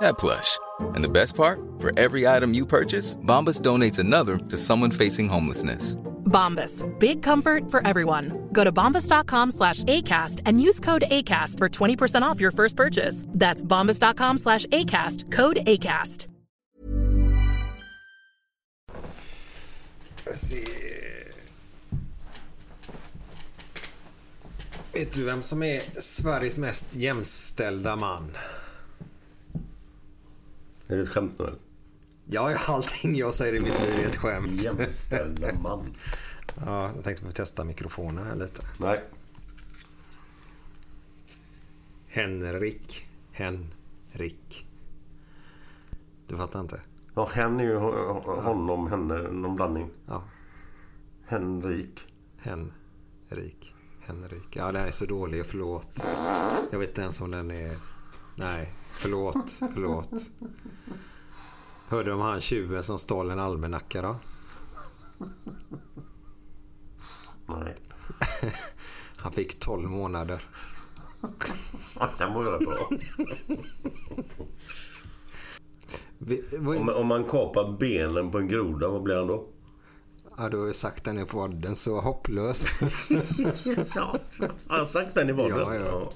that plush. And the best part? For every item you purchase, Bombas donates another to someone facing homelessness. Bombas. Big comfort for everyone. Go to bombas.com slash ACAST and use code ACAST for 20% off your first purchase. That's bombas.com slash ACAST. Code ACAST. Jag se. Vet du vem som är Sveriges mest jämställda man? Är det ett skämt nu? Ja, allting jag säger i mitt liv är ett skämt. Jämställda man. Ja, jag tänkte på att testa mikrofonen här lite. Nej. Henrik. Henrik. Du fattar inte? Ja, hen är ju ho- honom, henne, någon blandning. Ja. Henrik. Henrik. Henrik. Ja, den är så dålig. Förlåt. Jag vet inte ens om den är... Nej, förlåt. Förlåt. Hörde du om han tjuven som stal en almanacka då? Nej. Han fick 12 månader. Den var ju bra. Vi, vad- Om, om man kapar benen på en groda, vad blir han då? Ja, du har ju sagt den i podden, så hopplös. Ja, har jag sagt den i podden? Ja, ja.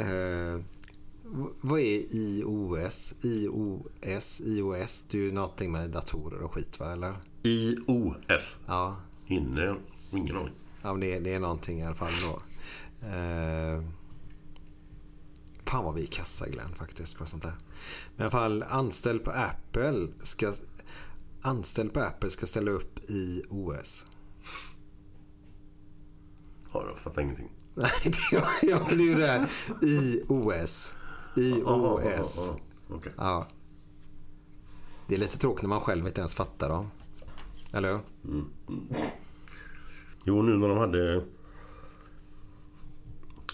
Eh, v- vad är IOS? IOS? IOS? Det är ju någonting med datorer och skit va, eller? IOS. Ja, Inne? Ingen aning. ja men det, det är någonting i alla fall då. Eh, fan vad vi är kassa Glenn faktiskt på sånt där. Men i alla fall anställd på Apple ska anställd på Apple ska ställa upp i OS. Ja, jag fattar ingenting. Nej, det är- är ju det här. IOS. IOS. Okej. Ja. Det är lite tråkigt när man själv inte ens fattar dem. Eller hur? Jo, nu när de hade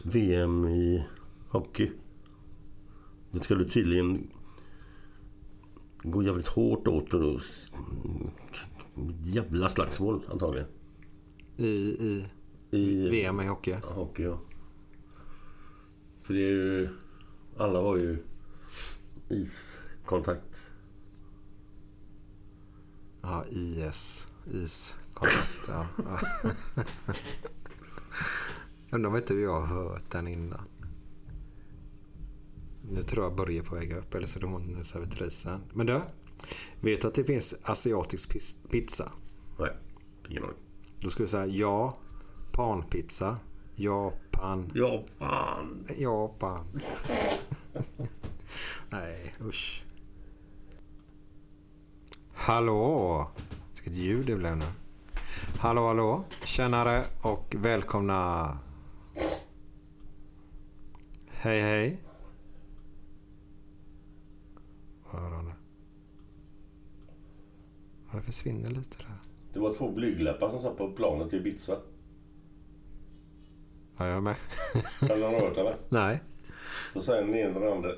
VM i hockey. Det skulle tydligen gå jävligt hårt åt och. Jävla slagsmål antagligen. I, i I VM i hockey. hockey, ja. För det är ju... Alla har ju iskontakt. Ja, IS. Iskontakt. Ja. ja. Undrar om inte jag har hört den innan. Nu tror jag Börje på väg upp. Eller så är det hon servitrisen. Men du. Vet du att det finns asiatisk pizza? Nej, ingen aning. Då skulle jag säga ja. Panpizza. Japan. Japan. Japan. Nej, usch. Hallå! Vilket ljud det blev nu. Hallå, hallå. Tjänare och välkomna. Hej, hej. Vad hör nu? Ja, det försvinner lite där. Det var två blygdläppar som satt på planet till Ibiza. Ja, jag är med. Eller har du hört henne? Nej. Då säger den ena den andra.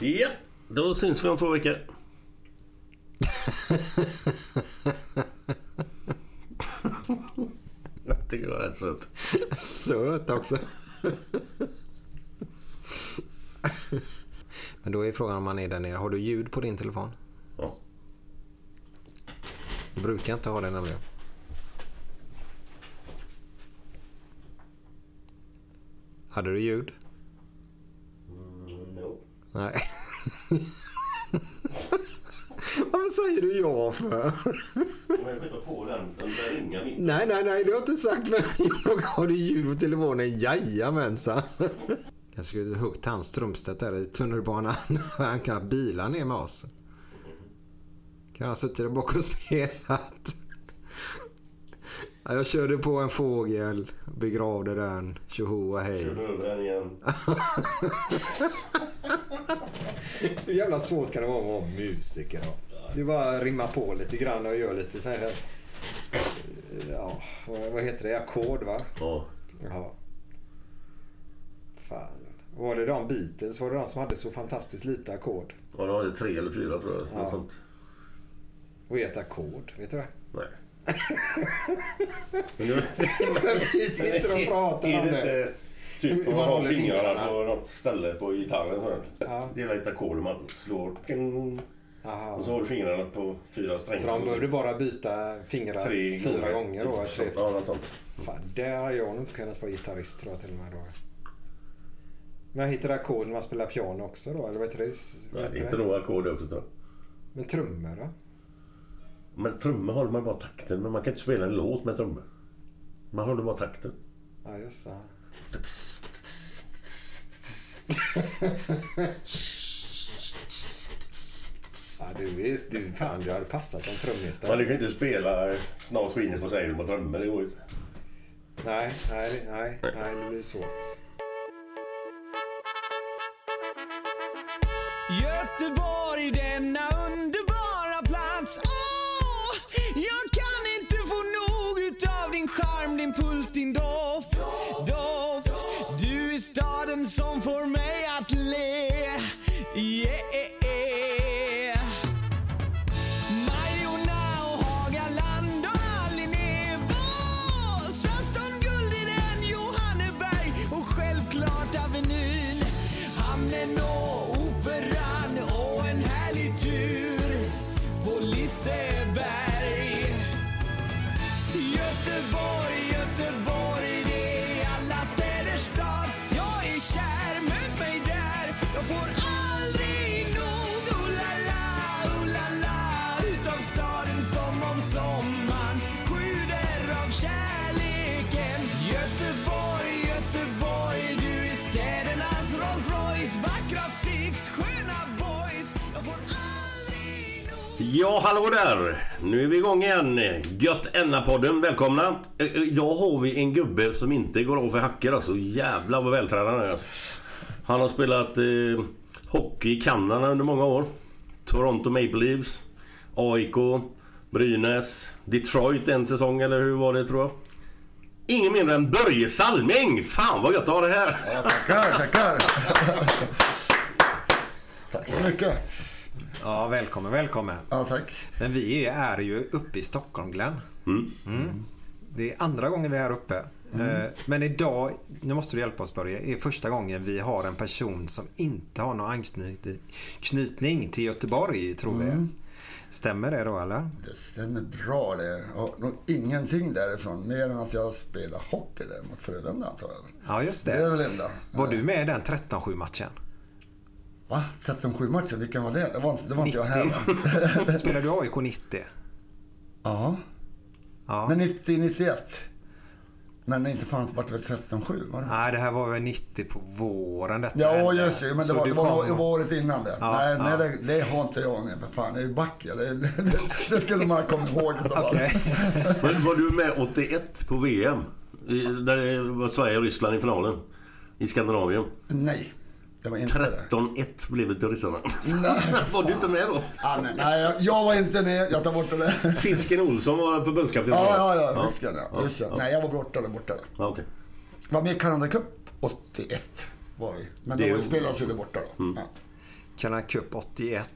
Ja, då syns vi om två veckor. Jag tycker det var rätt söt. Söt också. Men då är frågan om man är där nere. Har du ljud på din telefon? Ja. Du brukar inte ha det nämligen. Hade du ljud? no. Nej. Varför säger du ja för? Jag skickar på den. Den börjar ringa mitt. Nej, nej, nej, det har jag inte sagt. Men jag har du ljud på telefonen? Jajamensan. Jag skulle huggt hans Strömstedt där i tunnelbanan. Han kan ha bilar ner med oss. Kan ha suttit där bak och spelat. Ja, Jag körde på en fågel, begravde den, tjoho och hej. Körde över den igen. Hur jävla svårt kan det vara att vara musiker då? Du bara rimmar på lite grann och gör lite så här... Ja, vad heter det? Ackord va? Ja. Fan. Var det de Beatles? Var det de som hade så fantastiskt lite ackord? Ja, de hade tre eller fyra tror jag. Ja. Är ett ackord? Vet du det? Nej. Men Vi sitter och pratar är om det. det. Typ om man man har fingrarna på något ställe på gitarren. Ja. Det är ett ackord man slår. Ping. Jaha. Och så har du fingrarna på fyra strängar. Så de behövde bara byta fingrar Tre fyra gånger då? Typ. Ja, något sånt. Fan, där har jag nog kunnat vara gitarrist tror jag till och med då. Men hittar du ackord när man spelar piano också då? Eller vad heter det? Vad heter inte det? nog ackord också tror jag. Men trummor då? Men trummor håller man bara takten. Men man kan inte spela en låt med trummor. Man håller bara takten. Ja, just det. Ja, du, är, du, fan, du hade passat som trummis Men du där. kan inte spela Snart skiner på seglen på trummor. Det går ju inte. Nej, nej, nej, nej, det blir svårt. Staden som Ja, hallå där! Nu är vi igång igen. Gött Enna-podden, välkomna. Eh, eh, Idag har vi en gubbe som inte går av för hacker alltså. Jävlar vad vältränad han är. alltså. Han har spelat eh, hockey i Kanada under många år. Toronto Maple Leafs, AIK, Brynäs, Detroit en säsong eller hur var det tror jag. Ingen mindre än Börje Salming! Fan vad gött att ha det här! Ja, tackar, tackar. Tack så mycket. Ja, välkommen, välkommen. Ja, tack. Men vi är ju uppe i Stockholm, Glenn. Mm. Det är andra gången vi är här uppe. Eh, Men idag, nu måste du hjälpa oss Börje, är första gången vi har en person som inte har någon anknytning knytning till Göteborg, tror vi. Stämmer det då eller? Det stämmer bra det. Och nog ingenting därifrån, mer än att jag spelar hockey där mot Frölunda antar jag. Ja, just Det är väl det. enda. Var du med i den 13-7 matchen? Va? 13-7 matcher, vilken var det? Det var, inte- det var inte jag? 90? Spelade du AIK 90? Ja. Ja. Men 90-91. Men inte fanns vart det väl 13-7? Var det? Nej, det här var väl 90 på våren detta Ja, hände. just det. Men det Så var, det var, kom- det året innan det. Ja, nej, ja. nej det, det har inte jag med för fan. Jag är ju back. Det, det, det skulle man komma ihåg. allt. Men var du med 81 på VM? I- Där det var Sverige och Ryssland i finalen. I Skandinavien. Nej, det var inte det. 13-1 blev det till ryssarna. Var du inte med då? Ja, nej, nej, jag- jag var inte med. Jag tar bort det där. Fisken Olsson var förbundskapten. Ja, ja, ja. Visst, ja. Just ja. Nej, jag var borta där borta. Ja, okej. Var med i Canada Cup 81 var vi. Men Det det var spelas ju där borta då. Ja. Canada Cup 81.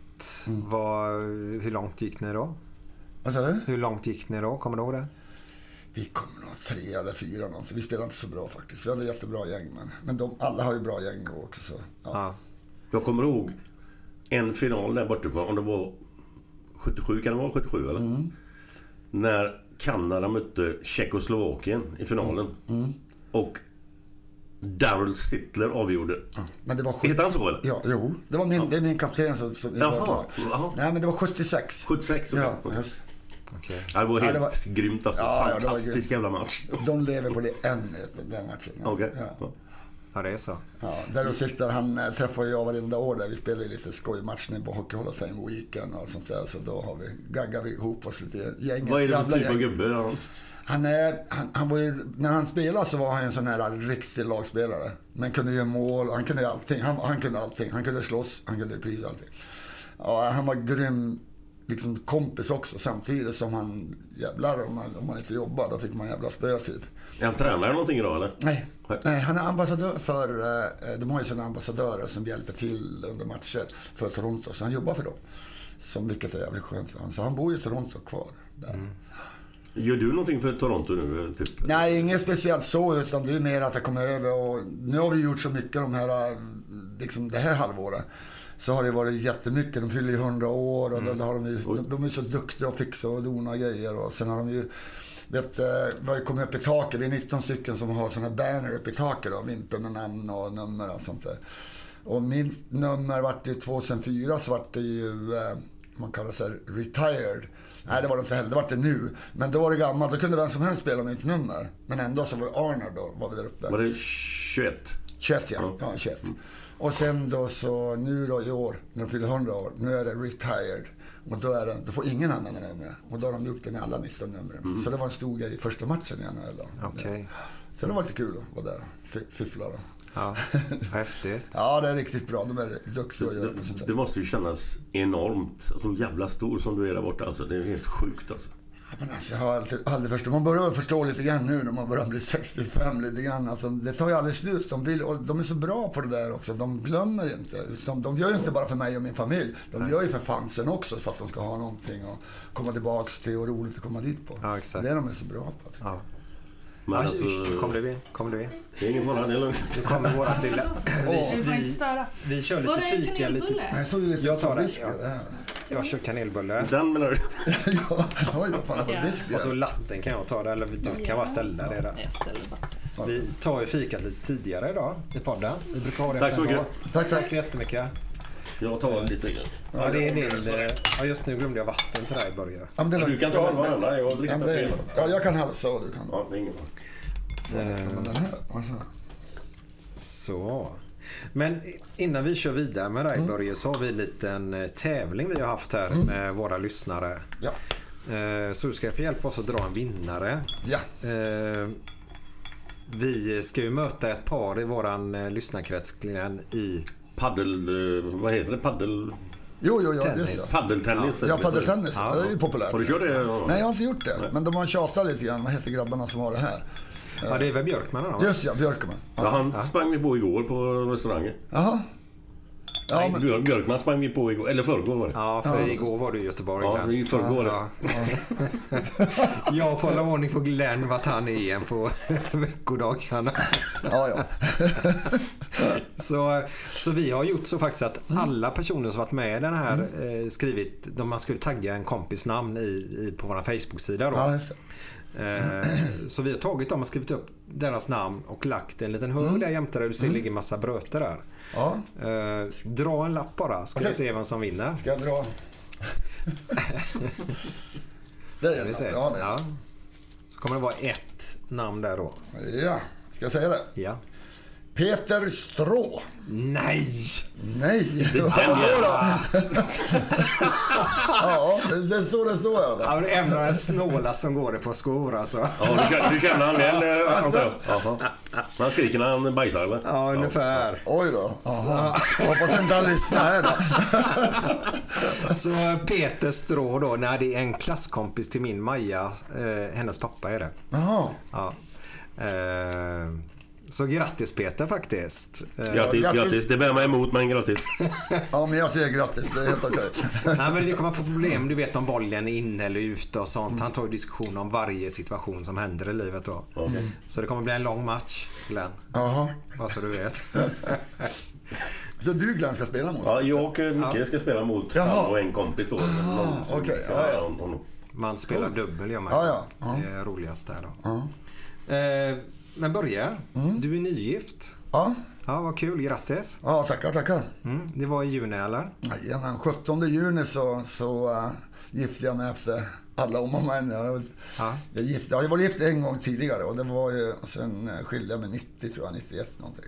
Mm. Var, hur långt gick ni då? Vad sa du? Hur långt gick ni då? Kommer du ihåg det? Vi kom nog tre eller fyra någonting. Vi spelade inte så bra faktiskt. Vi hade jättebra gäng men, men de, alla har ju bra gäng också så. Ja. Ja. Jag kommer ihåg en final där borta, om det var 77, kan det vara 77 eller? Mm. När Kanada mötte Tjeckoslovakien i finalen. Mm. Och Daryl Sittler avgjorde. Men det var sju- Heter han så eller? Ja, jo. Det var min, det är min kapten som... som Jaha, jaha. Nej, men det var 76. 76, okej. Ja, Okej. Ja, det var Ja, helt det var- grymt alltså. Ja, ja, Fantastisk jävla match. De lever på det än, den matchen. Ja. Okej. Ja. Ja, det är så. Ja, där och sitter han eh, träffar jag varenda år där. Vi spelar ju lite skojmatcher på Hockey Hall of Fame Weekend och sånt där. Så då har vi, gaggar vi ihop oss lite. Gänget, Vad är det för typ av gäng. gubbe? Ja. Han, är, han, han var ju, när han spelade så var han en sån här riktig lagspelare. Men kunde göra mål, han kunde allting. Han, han kunde allting. Han kunde slåss, han kunde prisa allting. Ja, han var grym liksom, kompis också samtidigt som han jävlar om man, om man inte jobbar då fick man jävla spö typ. Är han tränare någonting idag eller? Nej. Nej. Han är ambassadör för, eh, de har ju sådana ambassadörer som hjälper till under matcher för Toronto. Så han jobbar för dem. Som, vilket är jävligt skönt för honom. Så han bor ju i Toronto kvar. Där. Gör du någonting för Toronto nu? Typ? Nej, inget speciellt så, utan det är mer att jag kommer över och nu har vi gjort så mycket de här, liksom det här halvåret. Så har det varit jättemycket. De fyller ju 100 år och då har de, ju, de, de är så duktiga och fixa och dona grejer. Och sen har de ju, vet, eh, vi har ju kommit upp i taket. Vi är 19 stycken som har såna banner upp i taket då, vimpel med namn och nummer och sånt där. Och min nummer vart ju 2004 så vart det ju, eh, man kallar sig retired. Nej, det var det inte heller. Det var det nu. Men då var det gammalt. Då kunde vem som helst spela mitt nummer. Men ändå så var Arnold då, var vi där uppe. Var det 21? 21 ja. ja 21. Och sen då så, nu då i år, när de fyller 100 år, nu är det retired. Och då, är det, då får ingen använda numret. Och då har de gjort det med alla 19 numren. Så det var en stor grej i första matchen i NHL då. Okej. Så det var lite kul att vara där och fiffla då. Ja, häftigt. Ja, det är riktigt bra. De är duktiga att göra på sånt Det, det måste ju kännas enormt. Så jävla stor som du är där borta alltså. Det är helt sjukt alltså. Men alltså, jag har alltid, aldrig förstått. Man börjar väl förstå lite grann nu när man börjar bli 65 lite grann. Alltså, det tar ju aldrig slut. De, vill, och de är så bra på det där också. De glömmer inte. Utan de gör ju inte bara för mig och min familj. De gör ju för fansen också för att de ska ha någonting att komma tillbaks till och roligt att komma dit på. Ja, exakt. Det är de är så bra på. Ja. Men alltså, Kom du in? Kom du in? det är ingen fara, det är lugnt. Nu kommer vårat lilla... Vi, vi, vi kör lite fika. Lite... Jag såg ju lite Jag tar det. Jag kör kanelbulle. Den menar du? ja, oj vad fan det var whisky. Och så latten kan jag ta det, eller du kan bara ställa det där. Jag ställer bort. Vi tar ju fikat lite tidigare idag i podden. Vi brukar ha det Tack så mycket. Tack, tack. Tack så jättemycket. Jag tar lite. Ja, det är din... eh, Ja, just nu glömde jag vatten till dig Börje. Ja, Du kan ta halva den där. Jag ja, dricker men det är- fel. ja, jag kan halsa och du kan... Ja, det är ingen fara. Alltså. Så. Men innan vi kör vidare med Mm. dig Börje så har vi en liten eh, tävling vi har haft här med våra lyssnare. Ja. Eh, Så du ska få hjälpa oss att dra en vinnare. Ja. Eh, Vi ska ju möta ett par i våran lyssnarkrets i Paddel... Vad heter det? Paddel... Jo, jo, jo. Tennis. Just det. Paddeltennis? Ja. Ja. Det är ju populärt. Har du kört det? Nej, jag har inte gjort det. Men de har tjatat lite grann. Vad heter grabbarna som har det här? Ja, det är väl Björkman va? Just ja, Björkman. Ja, han sprang vi på igår på restaurangen. Jaha. Ja, Nej, men, Björk- Björkman sprang vi på igår. Eller förrgår var det. Ja, för igår var du i Göteborg Ja, i förrgår det. Ja. Jag får hålla ordning på Glenn vart han är igen på veckodagarna. ja, ja. Så, så vi har gjort så faktiskt att alla personer som varit med i den här eh, skrivit, de man skulle tagga en kompis namn i, i, på vår Facebook-sida då. ja så vi har tagit dem och skrivit upp deras namn och lagt en liten hög där jämte där du ser ligger massa bröter där. Ja. Eh, dra en lapp bara ska Okej. vi se vem som vinner. Ska jag dra? det är det. Ja, det. Ja. Så kommer det vara ett namn där då. ja. Ska jag säga det? Ja. Peter Strå. Nej! Nej. Vadå då? ja, det är så det står. Ja. Ja, det är en av de snåla som går det på skor alltså. Ja, du, känner- du känner han väl? eh, antar. Han skriker när han bajsar eller? Ja, ungefär. Oj då. Hoppas inte han lyssnar här då. Så Peter Strå då, nej det är en klasskompis till min Maja, eh, hennes pappa är det. Jaha. Ja. Eh, så grattis Peter faktiskt. Eh, Grattis, grattis. grattis. Det bär mig emot, men grattis. Ja, men jag säger grattis. Det är helt okej. Nej men det kommer få problem, du vet om bollen är inne eller ute och sånt. Han tar ju diskussion om varje situation som händer i livet då. Så det kommer bli en lång match Glenn. Jaha. Bara så du vet. Så du Glenn ska spela mot? Ja, jag och Micke ska spela mot Jaha. han och en kompis då. Någon som okej, ska ja, ja. Man spelar dubbel gör man Ja, ja. Ja. Det är roligast där då. Eh, men Börje, du är nygift. Ja. Ja, vad kul. Grattis. Ja, tackar, tackar. Mm, det var i juni eller? Jajamän, 17 juni så, så uh, gifte jag mig efter alla om och men. Jag, Ja. jag, gifte, jag var gift en gång tidigare och det var ju, sen skilde jag mig 90 tror jag, 91 någonting.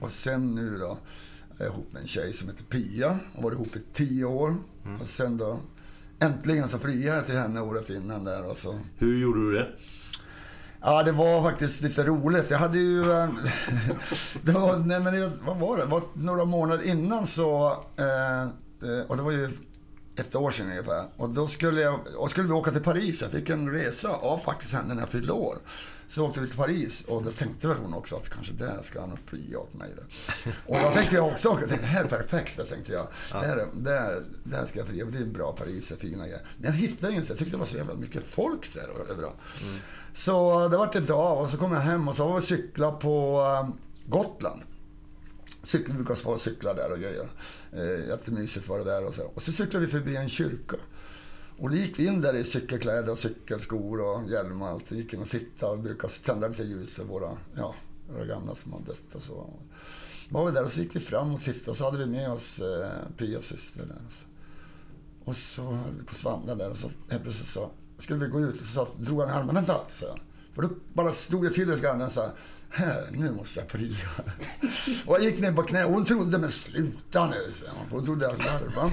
Och sen nu då är jag ihop med en tjej som heter Pia och varit ihop i 10 år. Och sen då äntligen så friade jag till henne året innan där och så Hur gjorde du det? Ja, det var faktiskt lite roligt. Jag hade ju... eh, det var, nej, men det, vad var det? det var några månader innan så... Eh, eh, och det var ju ett år sedan ungefär. Och då skulle, jag, och skulle vi åka till Paris. Jag fick en resa av faktiskt henne när jag fyllde år. Så åkte vi till Paris och då tänkte väl hon också att kanske där ska han fria åt mig. Då. Och då tänkte jag också, jag tänkte, det här är perfekt, det tänkte jag. Där, där, där ska jag fria, det är bra Paris, är fina grejer. Men jag hittade inget, jag tyckte det var så jävla mycket folk där överallt. Så det vart inte av och så kom jag hem och så var vi cykla på eh, Gotland. Cykel, vi brukar vara och cykla där och grejer. Eh, jättemysigt var det där och så. Och så cyklade vi förbi en kyrka. Och då gick vi in där i cykelkläder och cykelskor och hjälm och allt. Vi gick in och tittade och brukade tända lite ljus för våra, ja, våra gamla som har dött och så. Var vi där och så gick vi fram och tittade och så hade vi med oss eh, Pias syster där. Och så, och så höll vi på att svamla där och så helt plötsligt så skulle vi gå ut och så sa- drog han i armen. Vänta, sa. För då bara stod jag till lite grann och sa här, nu måste jag pria. Och jag gick ner på knä och hon trodde, men sluta nu, sa hon. Hon trodde jag larvade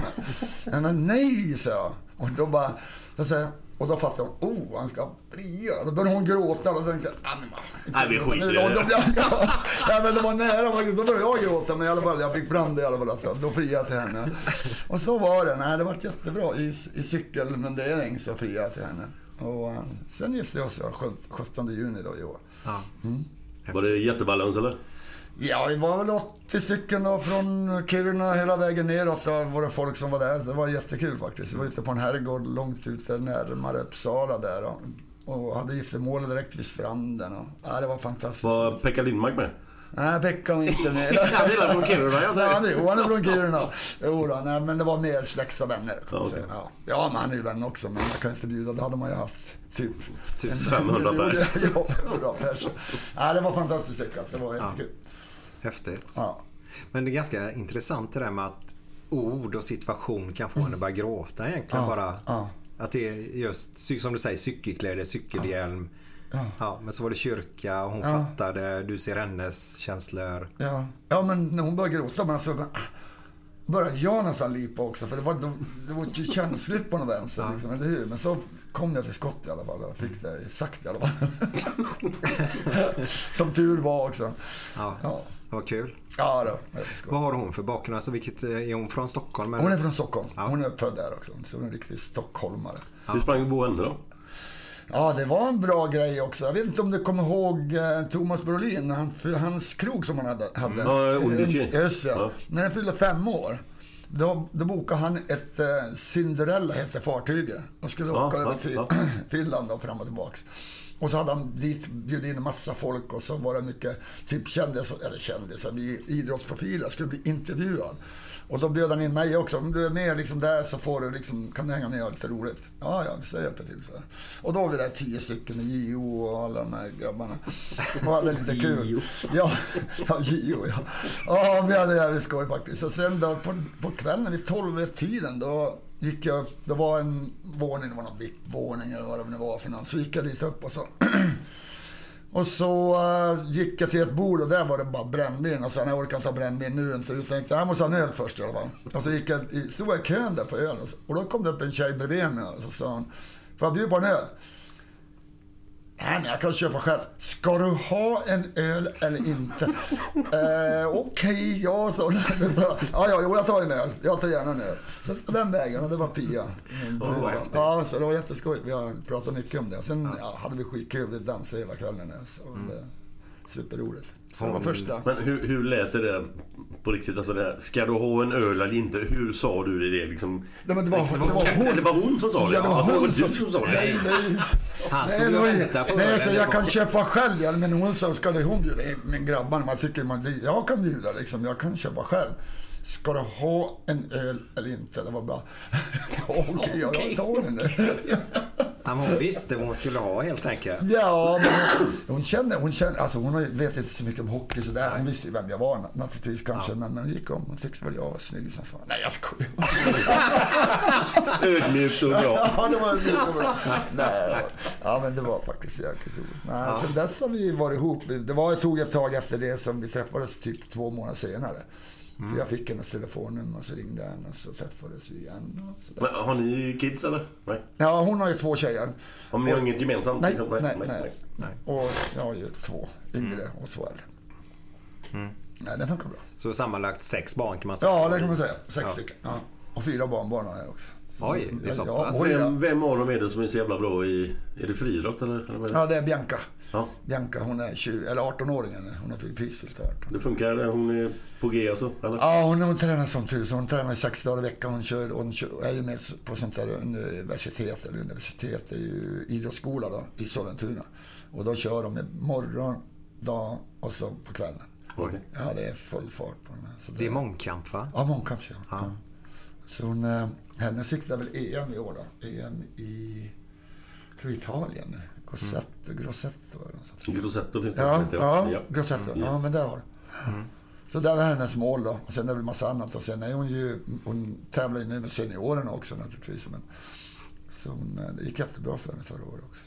mig. Men nej, sa jag. Och då bara, så sa jag, och då fattade hon, oh, han ska fria. Då började hon gråta och tänkte jag, ah, Nej, vi skiter i det. ja, men det var nära faktiskt. Då började jag gråta, men i alla fall, jag fick fram det i alla fall. Att jag, då friade jag till henne. Och så var det. Nej, det var jättebra. I, i cykelmundering så friade jag till henne. Och eh, sen gifte jag oss ja, 17 juni då i år. Ja. Var det jättebalans eller? Ja, vi var väl 80 stycken då från Kiruna hela vägen neråt. Det var det folk som var där. Det var jättekul faktiskt. Vi var ute på en herrgård långt ute närmare Uppsala där. Och, hade giftermål direkt vid stranden. Och, ja, det var fantastiskt. Var Pekka Lindmark med? Nej, Pekka var inte med. Han är från Kiruna, jag Ja, jo, han är från Kiruna. Jo, då, nej, men det var mer släkt och vänner. Man Ja. Ja. men han är ju vän också. Men man kan inte bjuda. Det hade man ju haft typ... Typ 500 Jo, pers. det- Ja, 500 pers. Ja, det var fantastiskt lyckat. Det var jättekul. Häftigt. Ja. Men det är ganska intressant det där med att ord och situation kan få en att börja gråta egentligen Ja, bara. ja. Att det är just, som du säger, cykelkläder, cykelhjälm. Ja. men så var det kyrka och hon Ja. fattade, du ser hennes känslor. Ja. ja, men när hon började gråta men alltså, ah, började jag nästan lipa också. För det var, det var ju känsligt på något vänster. Liksom, eller hur? Men så kom jag till skott i alla fall. Jag fick det sagt i alla fall. Som tur var också. Ja, Ja, var kul. ja då. Vad har hon för bakgrund? Alltså, vilket, är hon från Stockholm? eller? Hon är från Stockholm. Ja. Hon är född där också. Så hon är en riktig stockholmare. Hur sprang Bo henne då? Ja, det var en bra grej också. Jag vet inte om du kommer ihåg eh, Thomas Brolin, han, för hans krog som han hade. hade. Ja, Udici. Just det. Ja. När han fyllde fem år, då, då bokade han ett eh, Cinderella, hette fartyget. Och skulle Ja, åka ja, över till ja. Finland och fram och tillbaks. Och så hade han dit bjudit in en massa folk och så var det mycket typ kändisar, eller kändisar, vi idrottsprofiler skulle bli intervjuad. Och då bjöd han in mig också. Om du är med liksom där så får du liksom, kan du hänga med och lite roligt. Ja, ja, så hjälper till. Så. Och då var vi där tio stycken med JO och alla de här grabbarna. Och hade lite kul. Ja, ja, JO ja. Ja, vi hade jävligt skoj faktiskt. Och sen då på, på kvällen vid tolv-tiden då gick jag upp. Det var en våning, det var någon VIP-våning eller vad det nu var för någon. Så gick jag dit upp och så och så uh, gick jag till ett bord och där var det bara brännvin. Och sen jag orkar inte ha brännvin nu inte. Jag tänkte jag måste ha en öl först i alla fall. Och så gick jag, i- stod jag i kön där på öl. Och, så, och då kom det upp en tjej bredvid mig och så sa hon, får jag bjuda på en öl? Nej, men jag kan köpa själv. Ska du ha en öl eller inte? eh, Okej, ja, så. ja, ja, jo, jag tar en öl. Jag tar gärna en öl. Så den vägen, och det var Pia. Häftigt. ja, så det var jätteskojigt. Vi har pratat mycket om det. Sen ja, hade vi skitkul. Vi dansade hela kvällen. Så det, superroligt. Det var första. Men hur, hur lät det där på riktigt? Alltså det här, ska du ha en öl eller inte? Hur sa du det liksom? Nej, men det var, det var hon. Det var hon som sa det? Ja, det var hon du som... som sa det. Nej, nej. Han stod det och var ju- väntade på nej, ölen. så jag kan köpa själv. Men hon sa, ska det hon bjuda? Men grabbarna, man tycker man, jag kan bjuda liksom. Jag kan köpa själv. Ska du ha en öl eller inte? Det var bara, okej, jag tar den nu. Ja, men hon visste vad hon skulle ha helt enkelt. Ja, men hon, hon känner, hon känner, alltså hon vet inte så mycket om hockey sådär. Hon visste ju vem jag var na- naturligtvis kanske, men, men hon gick om. Hon tyckte väl jag var snygg som fan. Nej, jag skojar. Ödmjukt och bra. Ja, det var det var bra. Nej, ja, men det var faktiskt jäkligt roligt. Nej, Sen dess har vi varit ihop. Det var, tog ett tag efter det som vi träffades, typ två månader senare. För jag fick hennes telefonnummer och så ringde jag henne och så träffades vi igen. Och. Men, har ni kids eller? Nej. Ja, hon har ju två tjejer. Om ni har inget gemensamt? Nej, liksom? nej, nej. Och jag har ju två yngre och två äldre. Nej, det funkar bra. Så sammanlagt sex barn kan man säga. Ja, det kan man säga. Sex Ja. stycken. Ja. Och fyra barnbarn har jag också. Oj, det är så ja, pass. oj, ja. Vem, vem av dem är det som är så jävla bra i... Är det friidrott eller? eller vad är det? ja, det är Bianca. Ja. Bianca, hon är 20, eller 18-åringen nu. Hon har prisfyllt 18. Det funkar? Hon är på G alltså? Eller? Ja, hon, hon tränar som tusan. Hon tränar sex dagar i veckan. Hon, kör, hon kör, är ju med på sånt där universitet, eller universitet, det är ju idrottsskola då, i Sollentuna. Och då kör de morgon, dag och så på kvällen. Okej. Ja, det är full fart på den här. Det är mångkamp va? Ja, mångkamp ja. ja. Så hon, eh, hennes cyklar väl EM i år då. EM i, tror Italien. Grossetto, Grossetto eller något sånt. Grossetto finns det Ja, heter, ja, Grossetto. Ja, Yes. men där var det. Så det var hennes mål då. Och sen är det väl massa annat. Och sen är hon ju, hon tävlar ju nu med seniorerna också naturligtvis. Men, så hon, eh, det gick jättebra för henne förra året också.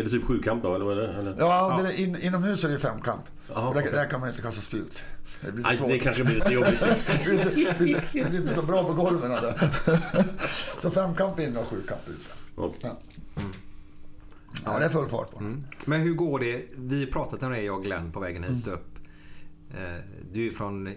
Är det typ sjukamp då eller vad är det? Eller? Ja, Det är, in, inomhus är det ju femkamp. För där, okej. där kan man ju inte kasta spjut. Det blir svårt. det kanske blir lite jobbigt. det, blir, det inte så bra på golven. där. så femkamp inne och sjukamp. Okej. Ja. ja, det är full fart på. Mm. Men hur går det? Vi pratat om det jag och Glenn på vägen hit Mm. upp. Eh, Du är från eh,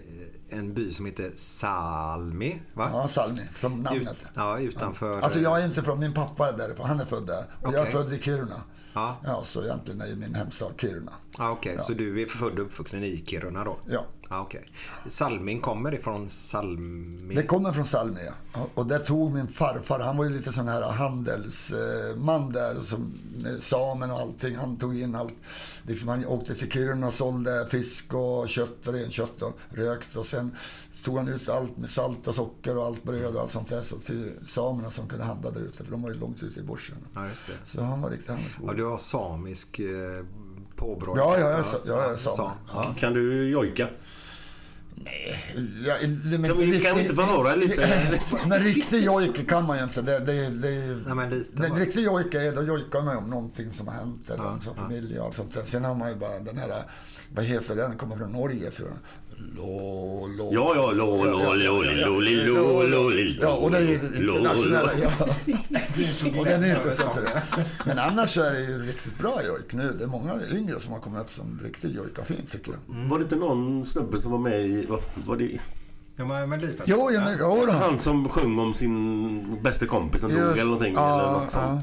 en by som heter Salmi, va? Ja, Salmi, som namnet. Ut, ja, utanför... Alltså jag är inte från, min pappa är därifrån, han är född där. Och jag är född i Kiruna. Ja. Ja, så egentligen är ju min hemstad Kiruna. Ja, Okej, så du är född och uppvuxen i Kiruna då? Ja. Ja, okej. Salming kommer ifrån Salmi? Det kommer från Salmi, ja. Ja, Och där tog min farfar, han var ju lite sån här handelsman där, som, med samen och allting. Han tog in allt. Liksom han åkte till Kiruna och sålde fisk och kött och renkött och rökt. Och sen tog han ut allt med salt och socker och allt bröd och allt sånt där så till samerna som kunde handla där ute, för de var ju långt ute i bushen. Ja, just det. Så han var riktigt handelsbo. Ja, du har samisk eh, påbrå? Ja, jag är sa- jag är same. sam. Ja. Kan du jojka? Ja, det, men, Kan vi- kan vi inte få höra lite? Men riktig jojke kan man ju inte. Det, det, det, Nej, men lite det, bara. riktig jojke är, då jojkar man om någonting som har hänt eller om som familj och allt sånt där. Sen har man ju bara den här, vad heter den, kommer från Norge tror jag. Lå. Ja, ja, lå, lå, lå, li, lå, li, lå, lå, li, Ja, och det är ju internationella. Ja. och den är inte så Men annars så är det ju riktigt bra jojk nu. Det är många yngre som har kommit upp som riktigt jojkar fint tycker jag. Var det inte någon snubbe som var med i... Var, var det, Ja, men, men lite. Jo, jo, jo då. han som sjöng om sin bästa kompis som dog eller någonting? ja, eller något ja.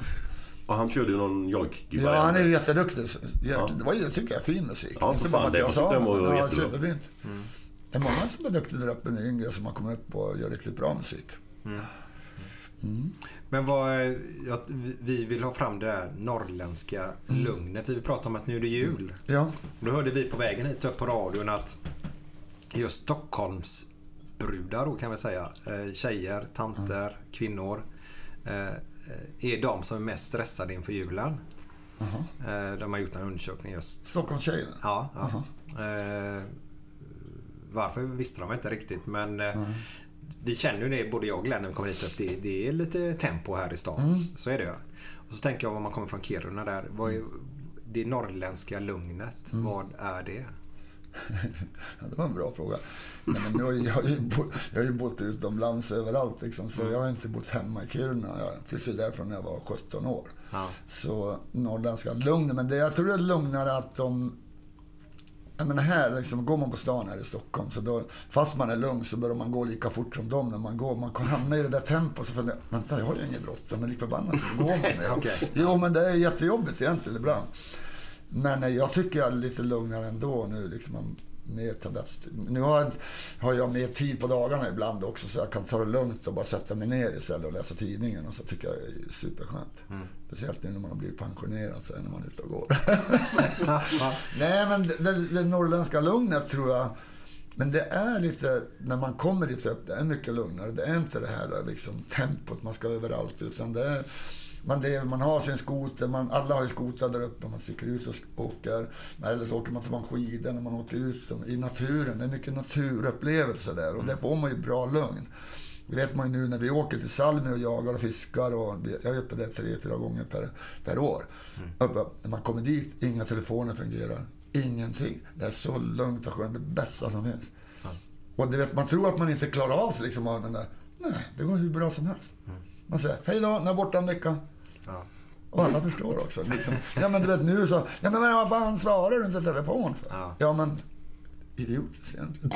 Och han körde ju någon jojk Ja, han är ju jätteduktig. Jätte, Det var ju, tycker jag, fin musik. Ja, Inte för bara fan, att det jag var- sa den var ja, jättebra. superfint. Det är många som är duktiga där uppe nu, yngre, som har kommit upp och gör riktigt bra musik. Men vad, ja, vi vill ha fram det där norrländska lugnet. Vi pratar om att nu är det jul. Ja, Då hörde vi på vägen hit upp på radion att just Stockholms brudar då kan vi säga, eh, tjejer, tanter, kvinnor eh, eh, är de som är mest stressade inför julen. Eh, De har gjort en undersökning just. Stockholmstjejen. Ja, ja. Eh, varför visste de inte riktigt men eh, vi känner ju det både jag och Glenn när vi kommer hit upp. Det, det är lite tempo här i stan. Så är det ju. Och så tänker jag om man kommer från Kiruna där. Vad är det norrländska lugnet? Vad är det? Det var en bra fråga. Nej, men nu har jag, har ju bo, jag har ju bott utomlands överallt liksom, så jag har inte bott hemma i Kiruna. Jag flyttade därifrån när jag var 17 år. Ja. Så norrländska lugn. Men det, jag tror det är lugnare att de... Jag menar här, liksom, går man på stan här i Stockholm, så då, fast man är lugn så börjar man gå lika fort som dem när man går. Man kan hamna i det där tempot så funderar man, vänta, jag har ju inget bråttom, men lik förbannat så går man. med. Okej. Jo, men det är jättejobbigt egentligen ibland. Men jag tycker jag är lite lugnare ändå nu. Liksom, man mer tablett. Nu har jag, har jag mer tid på dagarna ibland också så jag kan ta det lugnt och bara sätta mig ner istället och läsa tidningen. Och så tycker jag det är superskönt. Speciellt nu när man har blivit pensionerad så är när man är ute och går. Nej men det, det norrländska lugnet tror jag Men det är lite, när man kommer dit upp, det är mycket lugnare. Det är inte det här liksom, tempot man ska överallt. Utan det är, man, det, man har sin skoter, man, alla har ju skotrar där uppe. Man sticker ut och åker. Eller så åker man till skidor när man åker ut i naturen. Det är mycket naturupplevelser där och där får man ju bra lugn. Det vet man ju nu när vi åker till Salmi och jagar och fiskar. Och jag är uppe där tre, fyra gånger per, per år. Uppe, när man kommer dit, inga telefoner fungerar. Ingenting. Det är så lugnt och skönt. Det bästa som finns. Och det vet, man tror att man inte klarar av sig liksom av den där. Nej, det går hur bra som helst. Man säger, hej då, när borta en vecka. Och alla förstår också. Liksom. Ja men du vet nu så, ja men vad fan svarar du inte telefon för? Ja, men idiotiskt egentligen.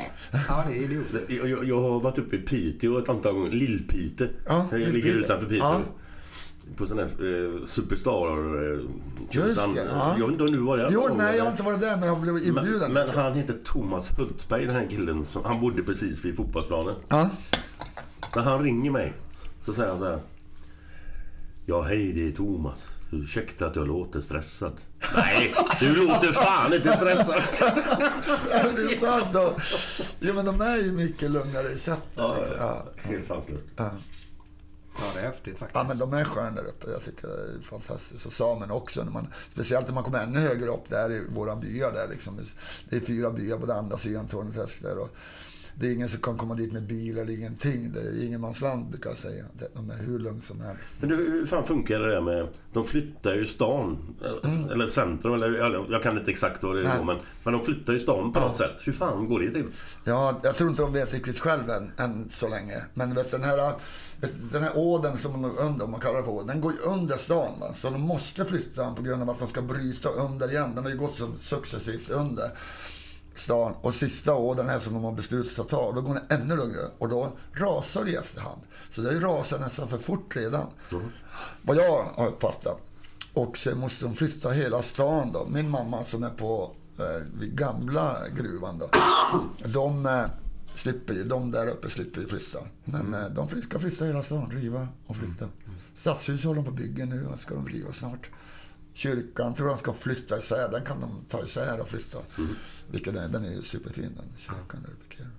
Ja, det är idiotiskt. Jag, jag, jag har varit uppe i Piteå ett antal gånger. Lill-Pite. Ja, jag ligger Lill-Piteå. utanför Piteå. Ja. På sån här eh, Superstar... Eh, Just utan- det, ja. Jag vet inte om du var där. Jo, nej jag har inte varit där men jag blev inbjuden. Men, men han heter Thomas Hultberg, den här killen. Som, han bodde precis vid fotbollsplanen. Ja. När han ringer mig så säger han så här. Ja, hej det är Thomas. Ursäkta att jag låter stressad. Nej, du låter fan inte stressad. Ja, det är sant då. Jo men de är ju mycket lugnare i sättet. liksom. Ja. Helt sanslöst. Ja. Ja, det är häftigt faktiskt. Ja, men de är sköna där uppe. Jag tycker det är fantastiskt. Och samerna också. När man, speciellt när man kommer ännu högre upp där i våra byar där liksom. Det är fyra byar på den andra sidan Torneträsk där. Och det är ingen som kan komma dit med bil eller ingenting. Det är ingenmansland brukar jag säga. De är hur lugnt som helst. Men hur fan funkar det där med... De flyttar ju stan. Eller centrum, eller jag kan inte exakt vad det är men, men de flyttar ju stan på något sätt. Hur fan går det till? Ja, jag tror inte de vet riktigt själv än, än så länge. Men vet, den här, den här åden som de under, man kallar det för den går ju under stan. Va? Så de måste flytta den på grund av att de ska bryta under igen. Den har ju gått så successivt under stan. Och sista åden här som de har beslutat sig att ta, då går den ännu lugnare. Och då rasar det i efterhand. Så det rasat nästan för fort redan. Vad jag har uppfattat. Och sen måste de flytta hela stan då. Min mamma som är på eh, gamla gruvan då. De eh, slipper ju, de där uppe slipper ju flytta. Men eh, de ska flytta hela stan, riva och flytta. Stadshus håller de på bygga nu och ska de riva snart. Kyrkan tror jag ska flytta isär, den kan de ta isär och flytta. Vilket är, den är ju superfin den kyrkan Kiruna.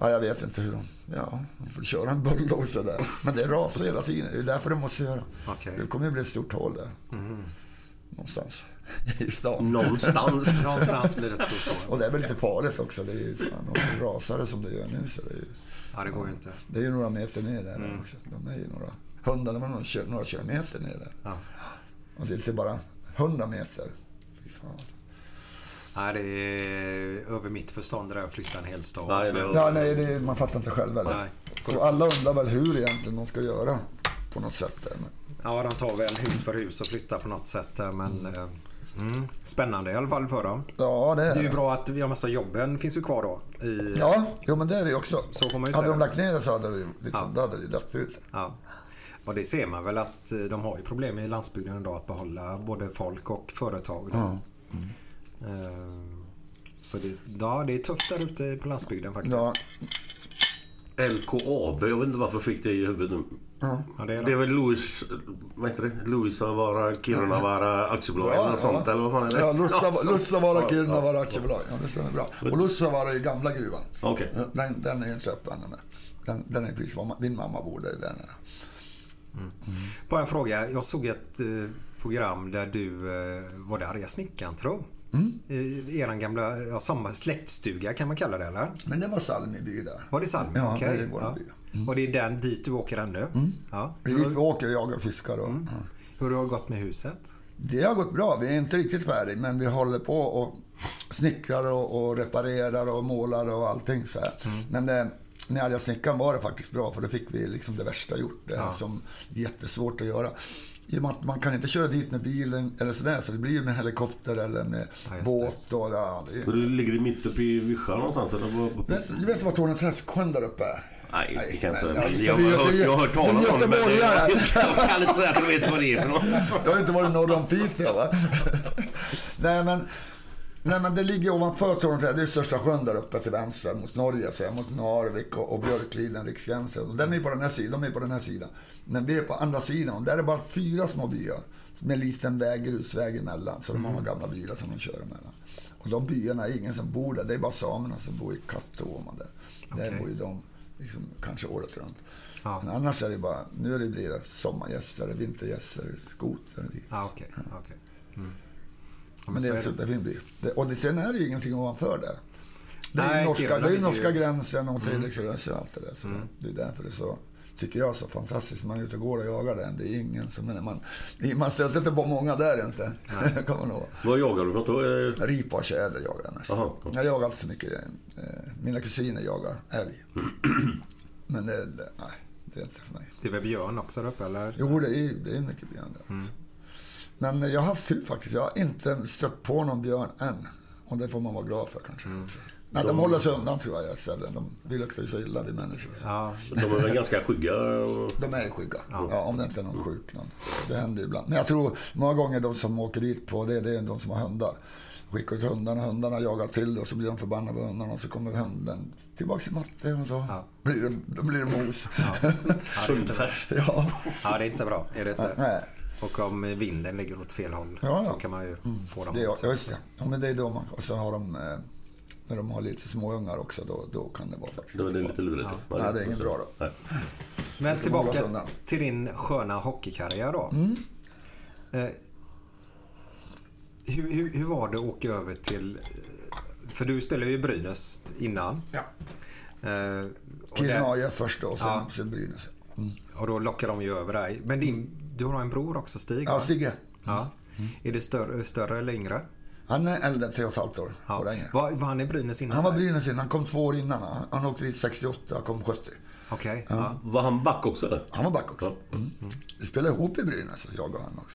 Ja, jag vet inte hur de... Ja, de får köra en bulldozer där. Men det rasar hela tiden. Det är därför de måste göra. Okej. Det kommer ju bli ett stort hål där. Någonstans i stan. Någonstans. Någonstans blir det ett stort hål. Och det är väl lite farligt också. Det är ju fan, det rasar som det gör nu så det är ju... Ja, det går ju inte. Det är ju några meter ner där också. De är ju några... Hundarna var några, några kilometer ner där. Ja. Och det är bara hundra meter. Fy fan. Nej, det är över mitt förstånd det där att flytta en hel stad. Nej, det- Ja, nej, det är, man fattar inte själv heller. Nej. Och alla undrar väl hur egentligen de ska göra på något sätt. Men, Ja, de tar väl hus för hus och flyttar på något sätt men... eh, Mm, spännande i alla fall för dem. ja, det är Det är ju bra att ja, massa jobben finns ju kvar då. I, Ja, jo, men det är det också. Så får man ju hade de lagt ner det så hade det ju liksom, Ja. hade det dött ut. Ja. Och det ser man väl att eh, de har ju problem i landsbygden idag att behålla både folk och företag. Då. Eh, Så det, ja, det är tufft där ute på landsbygden faktiskt. Ja, LKAB, jag vet inte varför jag fick det i huvudet nu. Ja, det är Det är väl Louis, vad heter det? Louisavaara Kirunavaara aktiebolag eller något sånt eller vad fan är det? Ja, Lussavaara ja, Kirunavaara ja, aktiebolag. Ja, det stämmer bra. Och Lussavaara är gamla gruvan. Okej. Den, den är ju inte öppen ännu. Den, den är precis var min mamma bor där. Den är. Bara en fråga. Jag såg ett eh, program där du eh, var det arga snickaren tror Mm. I eran gamla ja, samma släktstuga kan man kalla det eller? Men det var Salmiby där. Var det Salmi? Ja, Okej. det vår ja. by. Och det är den dit du åker ännu? Ja. Vi Hur, vi åker jagar och fiskar. Och, ja. hur har det gått med huset? Det har gått bra. Vi är inte riktigt färdiga, men vi håller på och snickrar och, och reparerar och målar och allting så här. Men det, när jag snickaren var det faktiskt bra, för då fick vi liksom det värsta gjort. Det Ja. som är jättesvårt att göra. I och med att man kan inte köra dit med bilen eller sådär, så det blir med helikopter eller med Ja, just båt. Och, ja, det, Och du ligger mitt uppe i Vischa någonstans eller? vad- vet, du vet var Torneträsksjön där uppe? Nej, det kan jag inte säga. ja, Jag det- har hört, det- jag har hört det- talas det om det men jag jag kan inte säga att jag vet vad det är för något. Jag har inte varit norr om Piteå va? nej men, nej men det ligger ovanför Torneträsk. Det är största sjön där uppe till vänster mot Norge. Så här, mot Narvik och, och Björkliden, Riksgränsen. Och den är på den här sidan. De är på den här sidan. Men vi är på andra sidan. Och där är bara fyra små byar. Med en liten väg, grusväg emellan. Så de har gamla bilar som de kör emellan. Och de byarna är ingen som bor där. Det är bara samerna som bor i Kattuoma där. Där Okej. bor ju de liksom, kanske året runt. Ja. Men annars är det bara, nu är det blir det sommargäster, vintergäster, skoter dit. Ja, okej. okej. Mm. Ja, Men det är en superfin by. Och det, sen är det ju ingenting ovanför där. Det är Nej, ju norska, Kiruna det är norska ju- gränsen och Trelleborgsröse och allt det där. Så Det är därför det är så, tycker jag, så fantastiskt. Man är ute och går och jagar den. Det är ingen som... Man, man stöter inte på många där inte. kommer man ihåg. Vad jagar du för något då? Ripa och tjäder jagar jag mest. Jag jagar inte så mycket. eh, Mina kusiner jagar älg. Men det, det, nej, det är inte för mig. Det är väl björn också där uppe eller? Jo, det är, det är mycket björn där. också. Men jag har haft tur faktiskt. Jag har inte stött på någon björn än. Och det får man vara glad för kanske. Också. Nej, de håller sig undan tror jag istället. De vill lukta så illa vid människor. Ja, De är väl ganska skygga? Och... De är skygga. Ja. om det inte är någon sjuk någon. Det händer ibland. Men jag tror många gånger de som åker dit på det, det är de som har hundar. Skickar ut hundarna, hundarna jagar till och så blir de förbannade på hundarna och så kommer hunden tillbaks till matte och så blir det, blir det mos. Sundfärs. ja. ja, det är inte bra. Är det inte? Nej. Och om vinden ligger åt fel håll Ja, så ja. kan man ju få dem Det ja, just det. Ja, men det är då man, och så har de, eh, när de har lite småungar också, då, då kan det vara faktiskt Då är det lite lurigt. Ja. Nej, det är inget bra då. Nej. Men tillbaka till din sköna hockeykarriär då. Mm. Eh, hur, hur, hur var det att åka över till... eh, För du spelade ju i Brynäs innan. Ja. Eh, Kiruna först då, och sen, Ja. sen Brynäs. Mm. och då lockar de ju över dig. Men din, du har en bror också, Stig? Ja? Stigge. Ja. Är det större, större eller yngre? Han är äldre, tre och ett halvt år. Ja. Var, var han i Brynäs innan? Han var? Brynäs innan, han kom två år innan. Han, han åkte dit 68, kom 70. Okej. ja. Var han back också eller? Han var back också. Ja. Mm. Vi spelade ihop i Brynäs, jag och han också.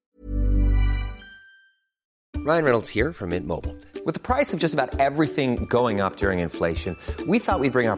Ryan Reynolds here from Mint Mobile. With the price of just about everything going up during inflation, we thought we'd bring our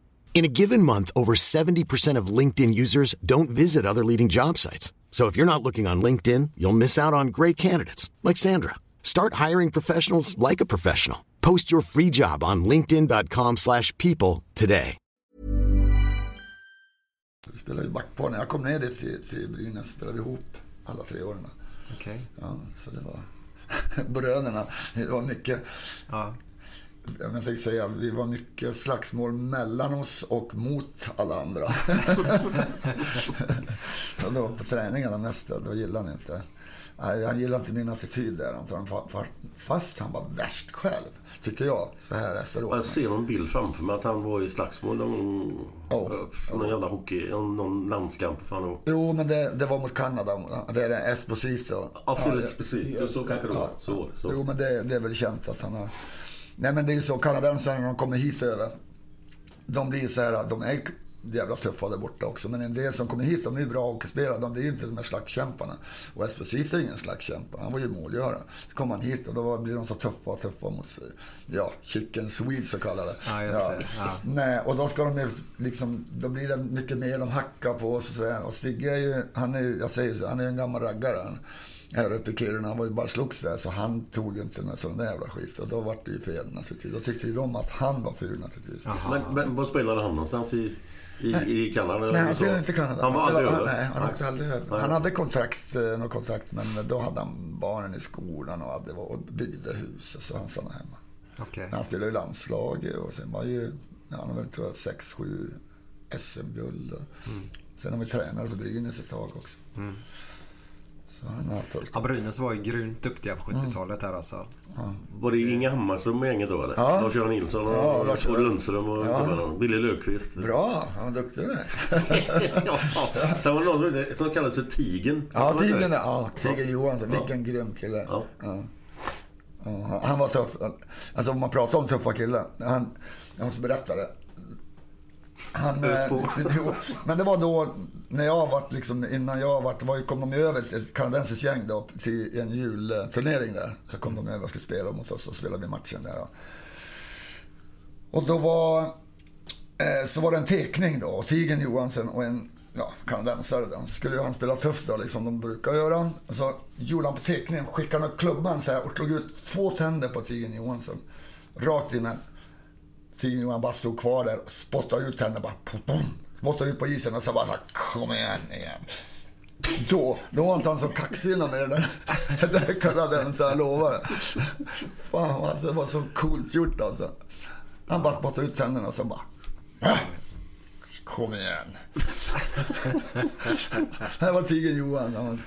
In a given month, over 70% of LinkedIn users don't visit other leading job sites. So if you're not looking on LinkedIn, you'll miss out on great candidates like Sandra. Start hiring professionals like a professional. Post your free job on linkedin.com/people slash people today. Vi spelade ju backpar. När jag kom ner dit till, till Brynäs spelade vi ihop alla tre åren. Okej. Ja, så det var bröderna. Det var mycket, Ja. Jag fick säga, vi var mycket slagsmål mellan oss och mot alla andra. då på träningarna mest, då gillade han inte. Han gillade inte min attityd där. Fast han var värst själv, tycker jag, så här efteråt. Jag ser någon bild framför mig att han var i slagsmål någon, Ja. någon jävla hockey, någon landskamp. Fan, Jo, men det, det var mot Kanada. Det är Esposito. Ja, Phil Esposito, så kanske det var. Så var det, så. Jo, men det, det är väl känt att han har... Nej, men det är ju så. Kanadensarna när de kommer hit över. De blir så här, de är jävla tuffa där borta också. Men en del som kommer hit, de är ju bra hockeyspelare. De, är ju inte de här slagskämparna. Och Esposito är ingen slagskämpa. Han var ju målgörare. Så kom han hit och då blir de så tuffa och tuffa mot sig. Ja, chicken sweet så kallade. Ja, just det. Ja. Nej, och då ska de ju liksom, då blir det mycket mer, de hackar på oss och så här. Och Stigge är ju, han är, jag säger så, han är en gammal raggare. Han, här uppe i Kiruna. Han var ju bara slogs där så han tog inte någon sån där jävla skit. Och då var det ju fel naturligtvis. Då tyckte ju de att han var ful naturligtvis. Men, men vad spelade han någonstans i, i, i Kanada? eller Nej, han spelade inte i Kanada. Han var spelade, över? Nej, han åkte aldrig över. Nej. Han hade kontrakt, eh, något kontrakt, men då hade han barnen i skolan och, hade, och byggde hus. Och så han stannade hemma. Men Han spelade i landslaget och sen var ju, ja, han har väl tror jag 6-7 SM-guld. och- Mm. Sen har vi tränare för Brynäs ett tag också. Så han har följt. Ja, Brynäs var ju grymt duktiga på 70-talet där alltså. Var det Inge Hammarström och gänget då eller? Ja. Lars-Göran Nilsson och, Ja, Lars- och Lundström och Ja. Billy Löfqvist. Bra, han var duktig där. ja. Sen var det någon som hette- som kallades för Tigen. Ja, Tigen, ja, Tigen Johansson. Vilken grym kille. Ja. Ja. Ja, han- han var tuff. Alltså om man pratar om tuffa killar. Han, jag måste berätta det. Han, eh, jo, men det var då när jag var liksom, innan jag var, var kom de över ett kanadensiskt gäng då till en julturnering där. Så kom de över och skulle spela mot oss och spelade vi matchen där. Och då var, eh, så var det en tekning då. Och Tigen Johansson och en ja, kanadensare då. Skulle ju han spela tufft då, liksom de brukar göra. Och så gjorde han på tekningen, skickade han upp klubban så här och slog ut två tänder på Tigen Johansson. Rakt in här. Tigen Johansson bara stod kvar där och spottade ut tänderna bara. Spottade ut på isen och så bara så här, kom igen igen. Då, då var inte han så kaxig med den där kanadensaren, jag lovar. Fan, alltså, det var så coolt gjort alltså. Han bara spottade ut tänderna och så bara... Äh, "Ah, Kom igen. Här var Tigen Johan. Han var,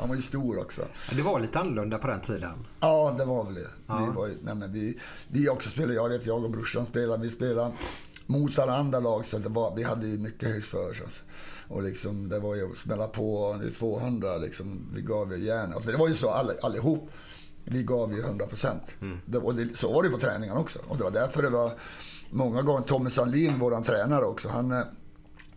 han var ju stor också. Det var lite annorlunda på den tiden. Ja, det var väl det. Vi, var ju, nej, vi, vi också spelade, jag vet jag och brorsan spelade, vi spelade mot alla andra lag så det var, vi hade ju mycket högt för oss. Och liksom, det var ju att smälla på i 200, liksom, vi gav ju järn. Och det var ju så all, allihop. Vi gav ju 100 procent. Och det, så var det på träningarna också. Och det var därför det var många gånger, Tommy Sandlin, våran tränare också, han eh,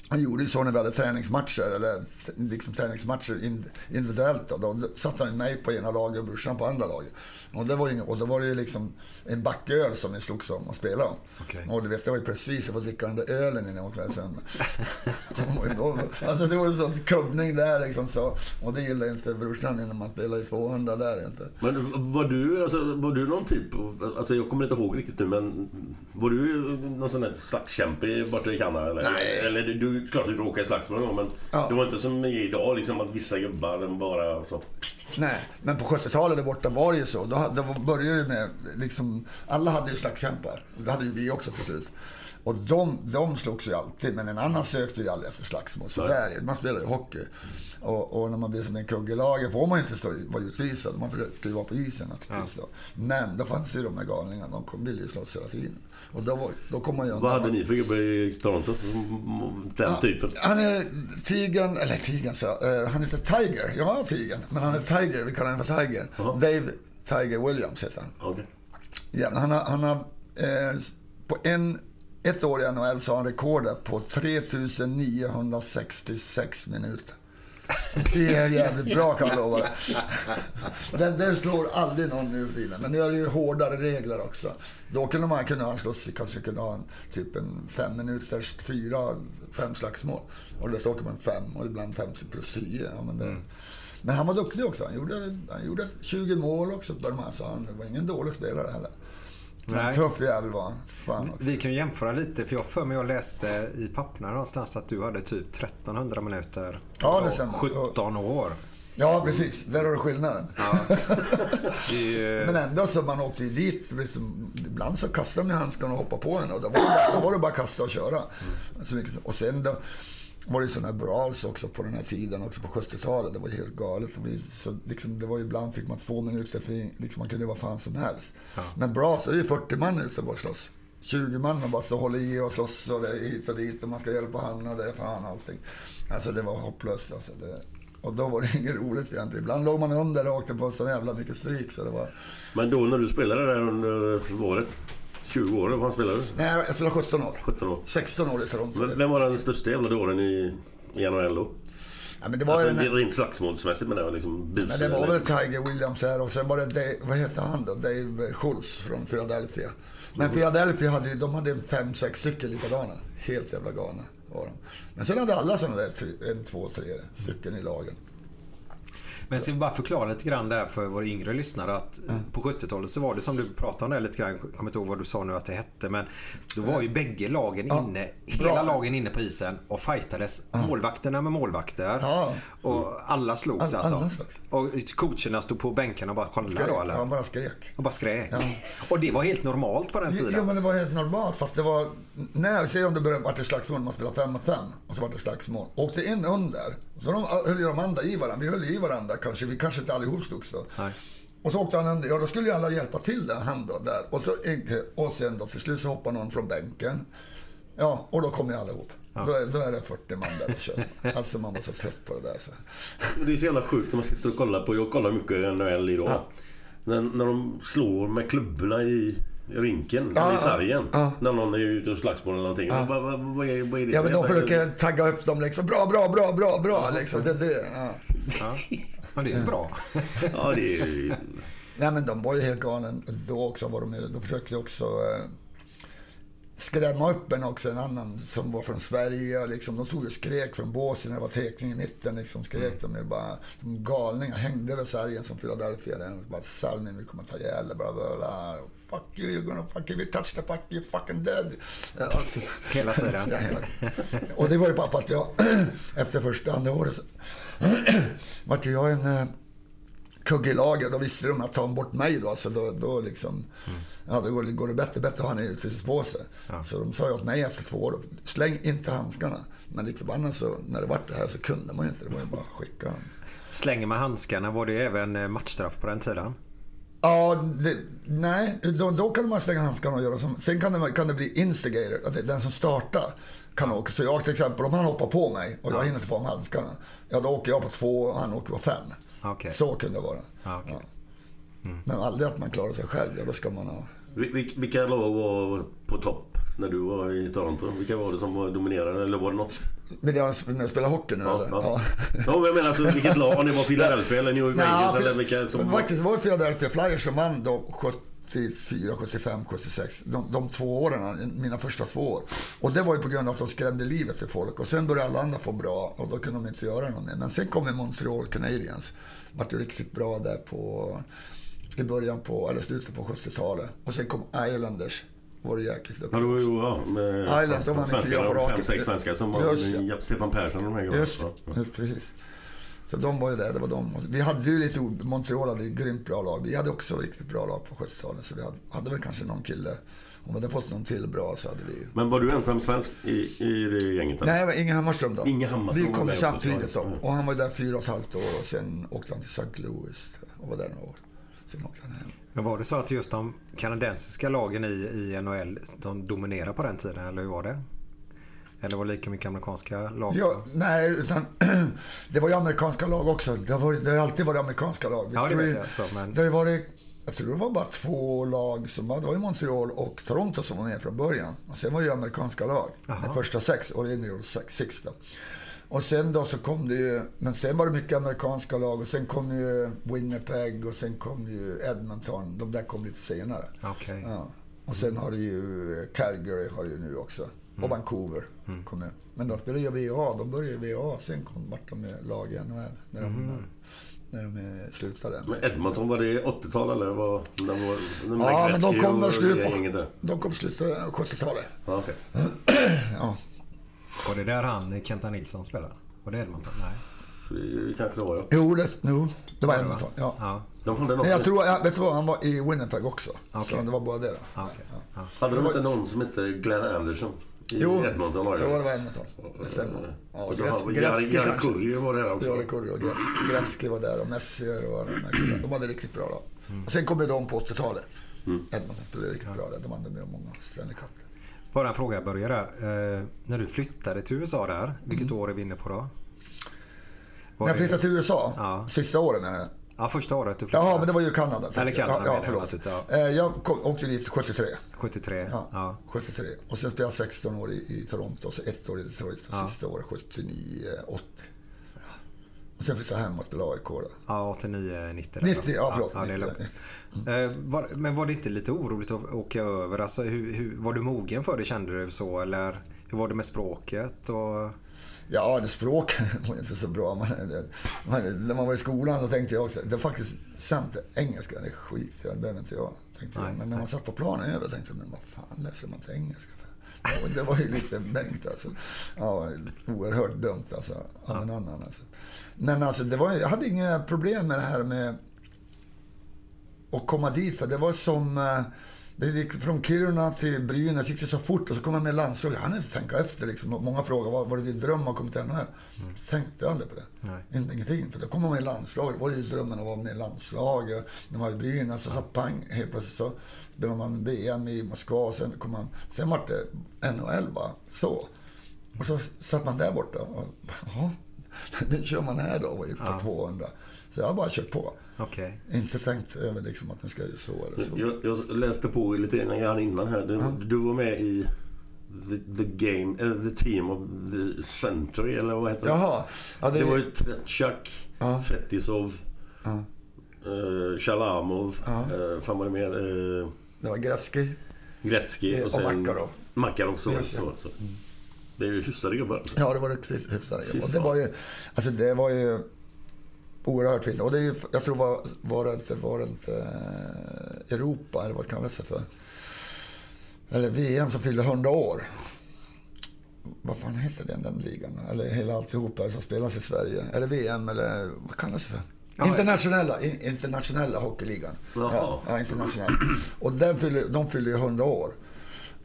han gjorde ju så när vi hade träningsmatcher, eller liksom träningsmatcher in- individuellt. Då, då satte han mig på ena laget och brorsan på andra laget. Och, det var ju, och då var det ju liksom en backöl som vi slogs om och spelade om. Okej. Och du vet, det var ju precis, jag får dricka den där ölen innan jag åkte sen. Alltså det var en sån kubbning där liksom så. Och det gillade inte brorsan när man spelade i 200 där inte. Men var du, alltså, var du någon typ Alltså jag kommer inte ihåg riktigt nu men Var du någon sån där slagskämpe borta i Kanada eller? Nej. Eller du, klart du råkade i slagsmål någon gång men Ja. Det var inte som idag liksom att vissa gubbar bara så Nej, men på 70-talet där borta var det ju så. Då, då började det med, liksom, alla hade ju slagskämpar. Det hade ju vi också till slut. Och de, de slogs ju alltid, men en annan sökte ju aldrig efter slagsmål. Så Nej. där, man spelar ju hockey. Och, och när man blir som en kugge i laget får man ju inte stå, vara utvisad. Man ska ju vara på isen naturligtvis. Då. Men då fanns ju de här galningarna, de kom, ville ju slåss hela tiden. Och då, var, då kom ju Vad hade ni för gubbar i Toronto? Den typen? Han är Tigern, eller Tigern så, uh, han heter Tiger. Ja, Tigern. Men han är Tiger, vi kallar honom för Tiger. Jaha. Dave Tiger Williams heter han. Okej. Ja, han har, han har eh, på en, ett år i NHL så har han rekordet på 3966 minuter. Det är jävligt bra kan jag lova. Den, den slår aldrig någon nu för tiden. Men nu är det ju hårdare regler också. Då kunde man kunna han slåss, kanske kunna ha en, typ en fem minuters, fyra, fem slagsmål. Och då åker man fem och ibland 50 plus 10. Ja, men, det, men han var duktig också. Han gjorde, han gjorde 20 mål också på de här. Så han var ingen dålig spelare heller. En tuff jävel var han. Vi kan jämföra lite, för jag för mig jag läste i papperna någonstans att du hade typ 1300 minuter Ja, det stämmer. 17 år. Ja, precis. Där har du skillnaden. Ju- Men ändå så man åkte ju dit. Liksom, ibland så kastade de handskarna och hoppade på en och då var det bara, då var det bara att kasta och köra. Mycket. Och sen då var det sådana brawls också på den här tiden, också på 70-talet. Det var helt galet. Vi, så liksom, det var ibland fick man två minuter, för liksom, man kunde vara fan som helst. Men brawls, det är ju 40 man ute och bara slåss. 20 man och bara så håller i och slåss och det är hit och dit och man ska hjälpa han och det är fan allting. Alltså det var hopplöst alltså. Det, och då var det inget roligt egentligen. Ibland låg man under och åkte på så jävla mycket stryk så det var... Men då när du spelade där under året 20 år, vad spelade du? Nej, jag spelade 17 år. 17 år. 16 år i Toronto. Men vem var den största jävla dåren i, i NHL då? Ja, men det var alltså, här- rent slagsmålsmässigt men det var liksom bus, Men det var eller- väl Tiger Williams här och sen var det Dave, vad heter han då? Dave Schultz från Philadelphia. Men Philadelphia hade ju, de hade fem, sex stycken likadana. Helt jävla galna var de. Men sen hade alla sådana där, en, två, tre stycken i lagen. Men ska vi bara förklara lite grann där för våra yngre lyssnare att på 70-talet så var det som du pratade om det lite grann, jag kommer inte ihåg vad du sa nu att det hette, men då var ju bägge lagen inne, hela bra. lagen inne på isen och fightades. Målvakterna med målvakter. Ja. Och alla slogs alltså. alla slogs. Och coacherna stod på bänken och bara kollade då eller? Ja, bara skrek. Och bara skrek. Och det var helt normalt på den tiden. men det var helt normalt. Fast det var... När, säg om det började, vart det slagsmål, man spelade fem mot fem. Och så var det slagsmål. Åkte in under. Så de höll ju de andra i varandra. Vi höll i varandra kanske. Vi kanske inte allihop slogs då. Nej. Och så åkte han under. Ja, då skulle ju alla hjälpa till där, han då, där. Och, så, och sen då till slut så hoppade någon från bänken. Ja, och då kom ju allihop. Då, är, då är det 40 man där och kör. Alltså man var så trött på det där. Så. Det är så jävla sjukt när man sitter och kollar på, jag kollar mycket NHL idag. När, när de slår med klubborna i rinken, Ja, eller i ja, sargen. ja. När någon är ute och slagsmål eller någonting. Vad, vad, vad, är, vad är det Ja, men de försöker tagga upp dem liksom. Bra, bra, bra, bra, bra. Liksom. Det, det, ja. Ja. Det är ju bra. Ja, det är... Nej men de var ju helt galen då också. Var de, ju- de försökte ju också eh, skrämma upp en också, en annan som var från Sverige. och Liksom, de stod och skrek från båsen när det var teckning i mitten. Liksom, skrek de ju bara. De galningar hängde över sargen som Philadelphia. Den bara Salmin, vi kommer ta ihjäl dig. Fuck you, you're gonna fuck you, we touch the fuck, you're fucking dead. Hela tiden. Ja, hela Och det var ju på att jag efter första, andra året så vart jag en kugge i laget. Då visste de att ta bort mig då, så då, då liksom, ja då går, det- går det bättre, bättre att ha en utrustningspåse. Så de sa ju åt mig efter två år, släng inte handskarna. Men lik förbannat så, när det vart det här så kunde man ju inte, det var ju bara att skicka dem. Slänger man handskarna, var det även eh, matchstraff på den tiden? Ja, det, nej, då, då kan man slänga handskarna och göra som... Sen kan det, kan det bli instigator, att det är den som startar kan åka. Så jag till exempel, om han hoppar på mig och jag hinner inte få med handskarna, ja då åker jag på två och han åker på fem. Okej. Så kunde det vara. Ja, okej. Men aldrig att man klarar sig själv, ja, då ska man ha... Vil- vil- Vilka lag var på topp när du var i Toronto? Vilka var det som var dominerade? Eller var det något? Vill jag, vill jag spela hockey nu Ja, eller? ja. ja men jag menar alltså vilket lag? Om det var Philadelphia eller New York Rangers eller vilka som. Faktiskt var det Philadelphia Flyers som vann då 74, 75, 76. De, de två åren, mina första två år. Och det var ju på grund av att de skrämde livet ur folk. Och sen började alla andra få bra och då kunde de inte göra något mer. Men sen kom Montreal Canadiens. Vart riktigt bra där på, i början på, eller slutet på 70-talet. Och sen kom Islanders. Var det jäkligt Ja, det var ju ja, med Islanders, de svenskar, de fem, sex svenskar som var Stefan Persson och de här gubbarna. Just, just precis. Så de var ju där, det var de. Vi hade ju lite, Montreal hade ju grymt bra lag. Vi hade också riktigt bra lag på 70-talet. Så vi hade, hade väl kanske någon kille, om vi hade fått någon till bra så hade vi... Men var du ensam svensk i, i det gänget? eller? Nej, det var Inge Hammarström då. Inge Hammarström Vi kom samtidigt då. Och han var där fyra och ett halvt år och sen åkte han till St. Louis jag, och var där några år. Sen åkte han hem. Men var det så att just de kanadensiska lagen i, i NHL de dominerade på den tiden, eller hur var det? Eller var det lika mycket amerikanska lag? Ja, nej, utan det var ju amerikanska lag också. Det har, varit, det har alltid varit amerikanska lag. Ja, det vet ju- jag, så, men- Det har ju varit, jag tror det var bara två lag som var, det var Montreal och Toronto som var med från början. Och sen var det ju amerikanska lag. De första sex, och det är ju sex, sex då. Och sen då så kom det ju, men sen var det mycket amerikanska lag och sen kom ju Winnipeg och sen kom ju Edmonton. De där kom lite senare. Okej. Ja. Och sen har det ju Calgary har ju nu också. Och Vancouver kom nu. Men de spelar ju VA. De började ju VA. Sen kom vart de med lag i NHL. När de, när de slutade. Men Edmonton, var det 80-tal eller? Var, när var, när Ja, men de kom och slut på, de kom slutet av 70-talet. Ja, okej. Ja. Var det där han, Kenta Nilsson, spelade? Var det Edmonton? Nej. Det kanske det var ja. Jo, det, jo, det var Edmonton. Ja. Ja. Men jag tror, jag, vet du vad, han var i Winnipeg också. Okej. Så det var bara det. Då. Okej. Ja. hade de inte någon som hette Glenn Anderson? I Jo, Edmonton var jo, det. det var Edmonton. Det stämmer. Ja, Gretzky Jari kanske. Kurri var det här också. Ja, det kunde och Gretzky, Gretzky var där och Messi och alla de här killarna. De hade riktigt bra lag. Och sen kom ju de på 80-talet. Edmonton spelade riktigt bra där. De vann med många Stanley Cup. Bara en fråga, jag börjar där. Eh, när du flyttade till USA där, vilket år är vi inne på då? Var När jag det- flyttade till USA, Ja. sista året menar jag. Ja, första året du flyttade. Jaha, men det var ju Kanada. Eller Kanada ja, ja, förlåt. naturligtvis, Eh, Jag kom, åkte dit 73. 73. Ja, Ja. 73. Och sen spelade jag 16 år i, i Toronto, och så ett år i Detroit och Ja. sista året 79, 80. Och sen flyttade jag hem och spelade AIK då. Ja, 89, 90. där. 90, ja förlåt. Ja, det är 90. lugnt. Eh, var, men var det inte lite oroligt att åka över? Alltså, hur, hur, var du mogen för det kände du så? Eller hur var det med språket? Och... Ja, det språk var inte så bra. Man, man, när man var i skolan så tänkte jag också, det är faktiskt sant, engelska det är skit, det behöver inte jag. Tänkte jag. Men när man satt på planen över tänkte jag, men vad fan läser man inte engelska för? Det var ju lite Bengt alltså. Ja, oerhört dumt alltså, av en annan alltså. Men alltså, det var, jag hade inga problem med det här med att komma dit, för det var som... Det gick från Kiruna till Brynäs gick det så fort och så kom jag med i landslaget. Jag hann inte tänka efter. Liksom. Många frågade, var, var det din dröm att komma till NHL? Mm. Tänkte aldrig på det. Nej. Ingenting. För då kom man med i landslaget. Var det drömmen att vara med i landslaget. När man var i Brynäs och så pang, helt plötsligt så spelade man VM i Moskva. Sen, kom man, sen var det NHL bara. Så. Och så satt man där borta. Och, ja, nu kör man här då på 200. Så jag har bara kört på. Okej. Inte tänkt över liksom att man ska göra så eller så. Jag, jag läste på lite grann innan här. Du, du var med i the, the Game, eh, The Team of the Century, eller vad heter det? Jaha. Ja, det- det... var ju Tretjak, Fetisov, Ja. eh, Shalamov, Ja. eh, fan var det mer? Det var Gretzky. Gretzky Eh, och Makarov. Makarov, så, det. så, så. Det är ju hyfsade gubbar. Ja, det var hyfsade Och det var ju, alltså det var ju oerhört fint. Och det är ju, jag tror var, var det inte, var det inte eh, Europa, eller vad kallas det för? Eller VM som fyllde 100 år. Vad fan heter den, den ligan? Eller hela alltihopa som spelas i Sverige. Eller VM eller vad kallas det för? internationella, in, internationella hockeyligan. Ja, ja, internationell. Och den fyller, de fyller ju 100 år.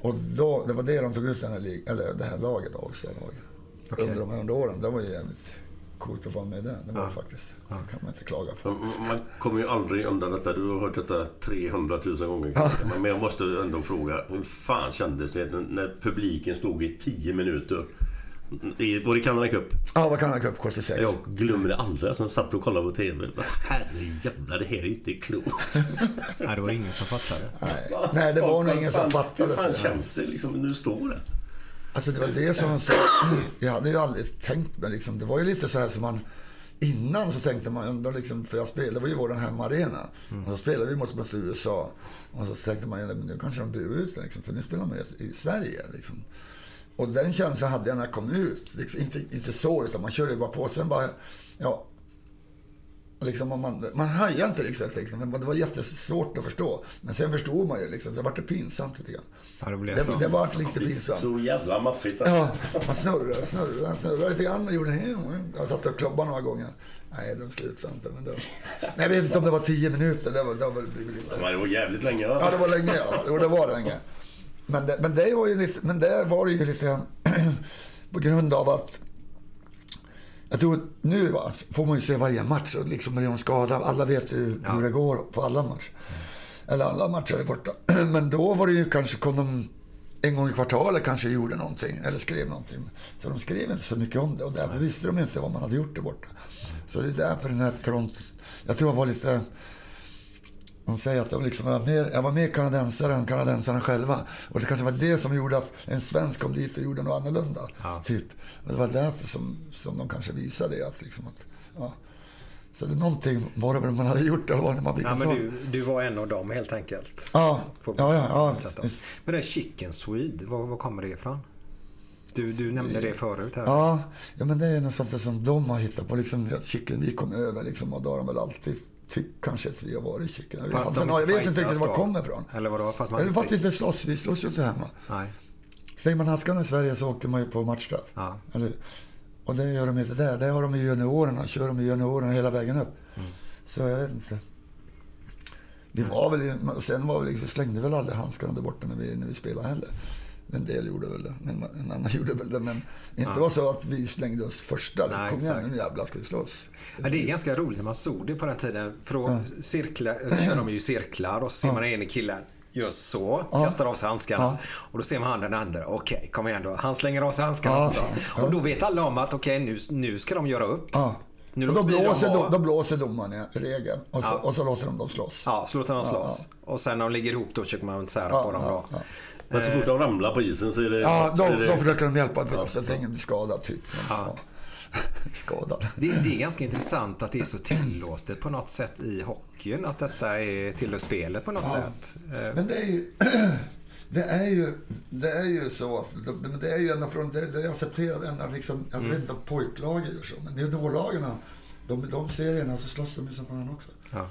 Och då, det var det de tog ut den här, eller det här laget då, också. Laget. Under de här 100 åren. Det var ju jävligt coolt att vara med där. Det var det faktiskt. Det kan man inte klaga på. Man- kommer ju aldrig undan detta. Du har hört detta 300 000 gånger kanske. Men jag måste ändå fråga. Hur fan kändes det när- när publiken stod i 10 minuter? I, var det Canada Cup? Ja, kan han Cup 76? Jag glömmer det aldrig. Som satt och kollade på TV. Herrejävlar, det här är ju inte klokt. Nej, det var ingen som fattade. Nej, Nej det var nog ingen som fattade. Hur fan så. känns det liksom du står där? Alltså det var det som så, Jag hade ju aldrig tänkt mig liksom. Det var ju lite så här som man... Innan så tänkte man ändå liksom, för jag spelade, ju vår hemmaarena. Och så spelade vi mot, mot USA. Och så tänkte man, men nu kanske de buar ut liksom, för nu spelar man ju i Sverige. Liksom. Och den känslan hade jag när jag kom ut. Liksom, inte, inte så, utan man körde ju bara på. Sen bara, ja. Liksom, man, man, hajade inte riktigt. Liksom, men det var jättesvårt att förstå. Men sen förstod man ju. Liksom, det var det pinsamt lite grann. Ja, det blev Det, så. det var lite pinsamt. Så jävla maffigt. alltså. Ja, man snurrade, snurrade, snurrade lite grann och gjorde det. Jag satt och klubbade några gånger. Nej, de slutade inte. Men det, nej, jag vet inte om det var tio minuter. Det, var, det väl blivit lite... Det var jävligt länge. va? Ja, det var länge. Ja. Jo, det var länge. Men det, men det var ju lite... Men där var det ju lite... på grund av att... Jag tror att nu va, får man ju se varje match och liksom är de skadade. Alla vet ju hur det går på alla matcher. Eller alla matcher är borta. Men då var det ju kanske kom de en gång i kvartalet kanske gjorde någonting eller skrev någonting. Så de skrev inte så mycket om det och därför visste de inte vad man hade gjort där borta. Så det är därför den här Toronto... Jag tror jag var lite... De säger att de liksom var mer, jag var mer kanadensare än kanadensarna själva. Och det kanske var det som gjorde att en svensk kom dit och gjorde något annorlunda. Typ. Och det var därför som, som de kanske visade det. Att liksom att, ja. Så det är någonting var det man hade gjort eller det man Ja, en men du, du var en av dem helt enkelt. Ja, På- ja, ja. ja. Men det är Chicken Swede, var, var kommer det ifrån? Du, du nämnde det förut här. Ja, ja, men det är något sånt som de har hittat på. Liksom, chicken, vi kom över liksom, och då har de väl alltid tyckt kanske att vi har varit chicken. Jag vet, jag vet inte riktigt var det kommer ifrån. Eller vadå? För att man Eller för att vi inte slåss. Vi slåss ju inte hemma. Nej. Slänger man handskarna i Sverige så åker man ju på matchstraff. Ja. Eller, och det gör de inte där. Där har de ju juniorerna. Kör de ju juniorerna hela vägen upp. Mm. Så jag vet inte. Vi var väl, sen var vi liksom, slängde väl aldrig handskarna där borta när vi, när vi spelade heller. En del gjorde väl det, men en annan gjorde väl det. Men inte Ja. var så att vi slängde oss första. Nej, Kom igen, nu jävlar ska vi slåss. Ja, det är ganska roligt när man såg det på den tiden. För då cirklar, äh, kör de ju cirklar och så ser man den ene killen gör så, Ja. kastar av sig handskarna. Ja. Och då ser man han den andra. Okej, kom igen då. Han slänger av sig handskarna Ja. också. Ja. Och då vet alla om att okej, nu, nu ska de göra upp. Ja. Nu och då, de blåser, av. då, då blåser domaren i regeln och så, Ja. och så låter de dem slåss. Ja, så låter de Ja, slåss. Och sen när de ligger ihop då försöker man sära Ja, på dem då. Men så fort de ramlar på isen så är det... Ja, då, är det, då försöker de hjälpa till så att ingen blir skadad. Typ. Ja. skadad. Det, det är ganska intressant att det är så tillåtet på något sätt i hockeyn. Att detta är tillhör spelet på något Ja. sätt. Eh, Men det är ju... Det är ju, det är ju så att det, är ju ända från, det, det är accepterat ända liksom, jag vet inte om pojklagen gör så, men juniorlagen, de, de serierna så slåss de ju som fan också. Ja.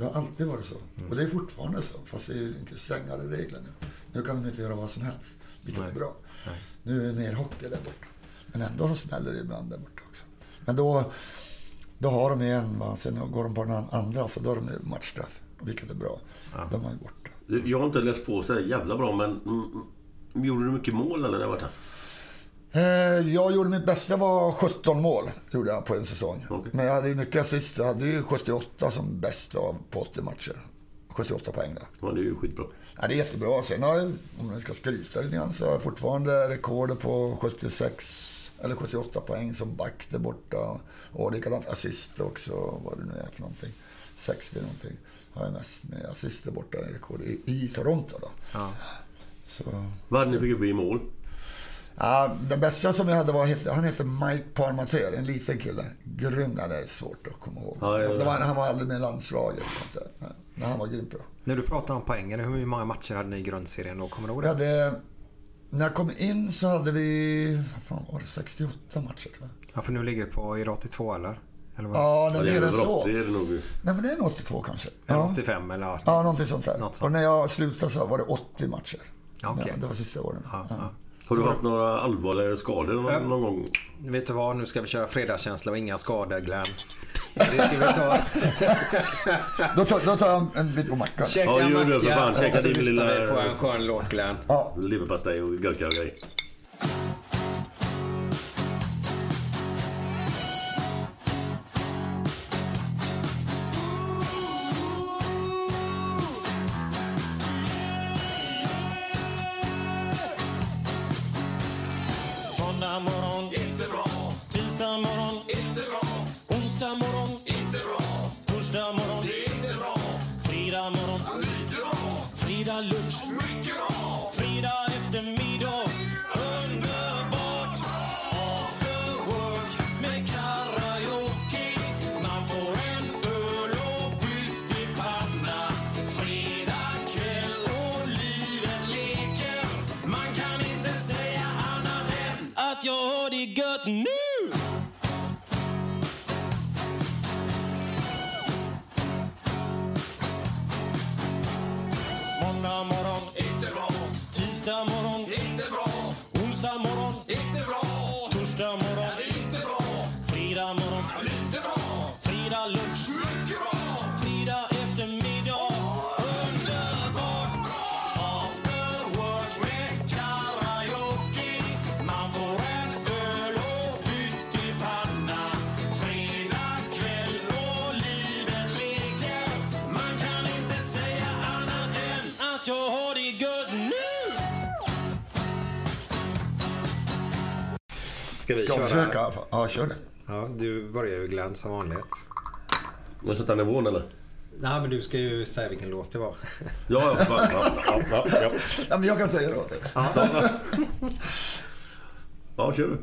Det har alltid varit så. Mm. Och det är fortfarande så, fast det är ju mycket strängare regler nu. Nu kan de inte göra vad som helst, vilket är bra. Nu är det mer hockey där borta. Men ändå så smäller det ibland där borta också. Men då, då har de en, va? sen går de på den andra, så då har de matchstraff. Vilket är bra. De är ju borta. Jag har inte läst på så jävla bra, men mm, gjorde du mycket mål eller när här? Eh, Jag gjorde mitt bästa var 17 mål gjorde jag på en säsong. Okej. Men jag hade ju mycket assist. Jag hade ju 78 som bäst av på 80 matcher. 78 poäng då. Ja, det är ju skitbra. Ja, det är jättebra. Sen har jag, om jag ska skryta lite grann, så har jag fortfarande rekordet på 76 eller 78 poäng som back där borta. Och likadant assist också, vad det nu är för någonting. 60 någonting har jag mest med assist där borta i rekord i, i Toronto då. Ja. Så. Vad hade ni för gubbe i mål? Ja, den bästa som jag hade var, han heter Mike Parmentier, en liten kille. Grym, ja, det är svårt att komma ihåg. Ja, ja, var, han var aldrig med i landslaget. Men han var grymt bra. När du pratar om poängen, hur många matcher hade ni i grundserien då? Kommer du ihåg det? hade, när jag kom in så hade vi, vad fan var det, 68 matcher tror jag. Ja, för nu ligger det på, är det 82 eller? eller vad? Ja, det är det så. 80 är det nog. Nej, men det är nog 82 kanske. Eller Ja, 85 eller? Ja. ja någonting sånt där. Något sånt. Och när jag slutade så var det 80 matcher. Ja, okej. Ja, det var sista åren. Ja, ja. Har du haft några allvarligare skador någon, någon gång? Vet du vad, nu ska vi köra fredagskänsla och inga skador Glenn. Det ska vi ta. Då, tar, då tar jag en bit på mackan. Käka Ja, en gör det för fan. macka Käka och så din lyssnar lilla- vi på en skön låt Glenn. Ja, Leverpastej och gurka och grejer. Kör det. Ja, du börjar ju Glenn som vanligt. Måste sätta nivån eller? Nej, men du ska ju säga vilken låt det var. Ja, ja, ja, ja, ja, ja. Ja, men jag kan säga det åt dig. Ja, kör du.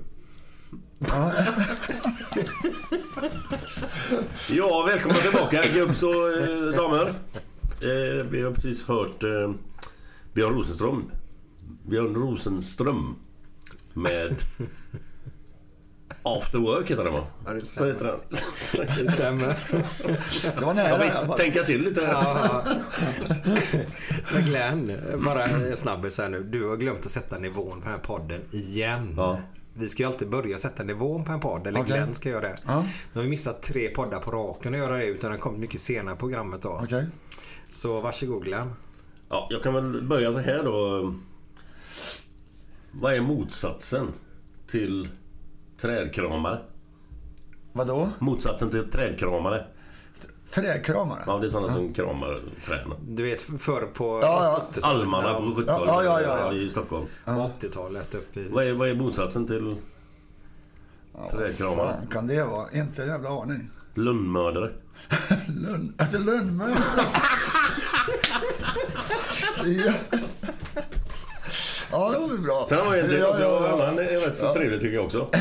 Ja, välkomna tillbaka gubbs och eh, damer. Eh, vi har precis hört eh, Björn Rosenström. Björn Rosenström med After Work heter den va? Ja, det Så heter den. Det stämmer. Det var nära Jag fall. tänka till lite. Ja. Men Glenn, bara en snabbis här nu. Du har glömt att sätta nivån på den här podden igen. Ja. Vi ska ju alltid börja sätta nivån på en podd, eller Okej. Glenn ska göra det. Ja. Nu har vi missat tre poddar på raken att göra det, utan den kommer mycket senare i programmet då. Okej. Så varsågod Glenn. Ja, jag kan väl börja så här då. Vad är motsatsen till trädkramare? Vadå? Motsatsen till trädkramare? Trädkramare? Ja, det är sådana som kramar träden. Du vet förr på Ja, 80-talet. Almarna på 70-talet Ja, ja, ja, ja. i Stockholm. På 80-talet uppe i... Vad är, vad är motsatsen till Vad trädkramare? fan kan det vara? Inte en jävla aning. Lönnmördare. Lönn... Alltså lönnmördare. ja. Ja, det var väl bra. Sen har vi en till Ja, ja, ja. Han är rätt så trevlig tycker jag också.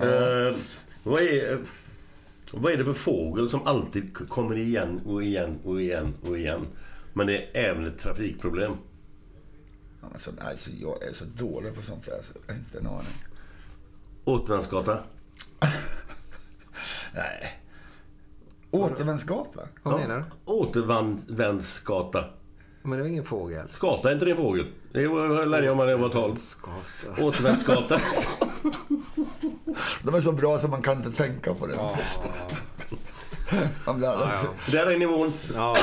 Eh, vad, är, vad är det för fågel som alltid kommer igen och igen och igen och igen? Men det är även ett trafikproblem. Ja, men så, alltså, jag är så dålig på sånt där, så jag har inte en aning. Återvändsgata. Nej. Återvändsgata? Vad menar du? Återvändsgata. Men det var ingen fågel. Skata, är inte det en fågel? Det var- lärde jag mig när jag var 12. Skata. Återvändsgata. De är så bra så man kan inte tänka på det. Man blir alldeles... Där är nivån. Ja,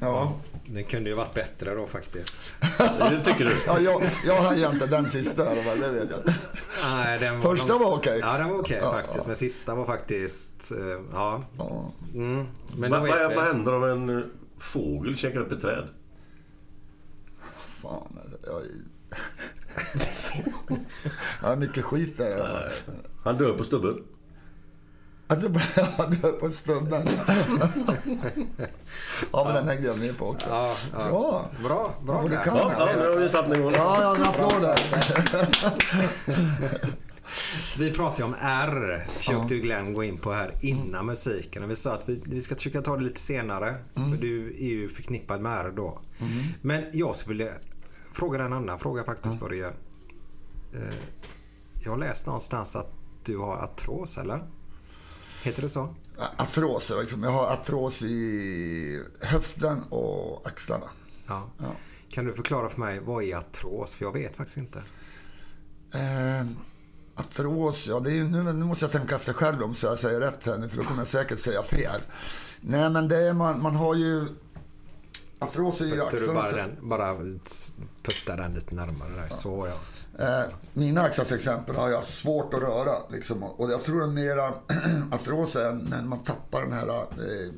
Ja. det kunde ju varit bättre då faktiskt. Det tycker du? Ja, jag, jag hajade inte den sista i alla det vet jag inte. Nej, den Första var okej. Ja, den var okej Ja, faktiskt. Men sista var faktiskt... eh, Ja. Ja. Mm. Men vad, vi. vad händer om en fågel käkar upp ett träd? Fan, jag... Har mycket skit där fall. Han dör på stubben. Att du började dö på stubben. Ja, men den hängde jag med på också. Ja, ja. Bra! Bra, bra Ja, Ja, ja, nu har vi satt nivån. Ja, ja, en applåd där. Vi pratade om R, försökte ju Glenn gå in på här innan musiken. Och vi sa att vi, vi ska försöka ta det lite senare. Mm. För du är ju förknippad med R då. Men jag skulle vilja fråga en annan fråga faktiskt Börje. Eh, Jag har läst någonstans att du har artros, eller? Heter det så? Artros, liksom. jag har artros i höften och axlarna. Ja. Ja. Kan du förklara för mig, vad är artros? För jag vet faktiskt inte. Eh, artros, ja det är, nu, nu måste jag tänka efter själv om så jag säger rätt här nu för då kommer jag säkert säga fel. Nej men det är man, man har ju artros Puttar du axlarna. bara, så- den, bara putta den lite närmare där. Så ja. Eh, mina axlar till exempel har jag svårt att röra. Liksom, och jag tror är mera artros är när man tappar den här eh,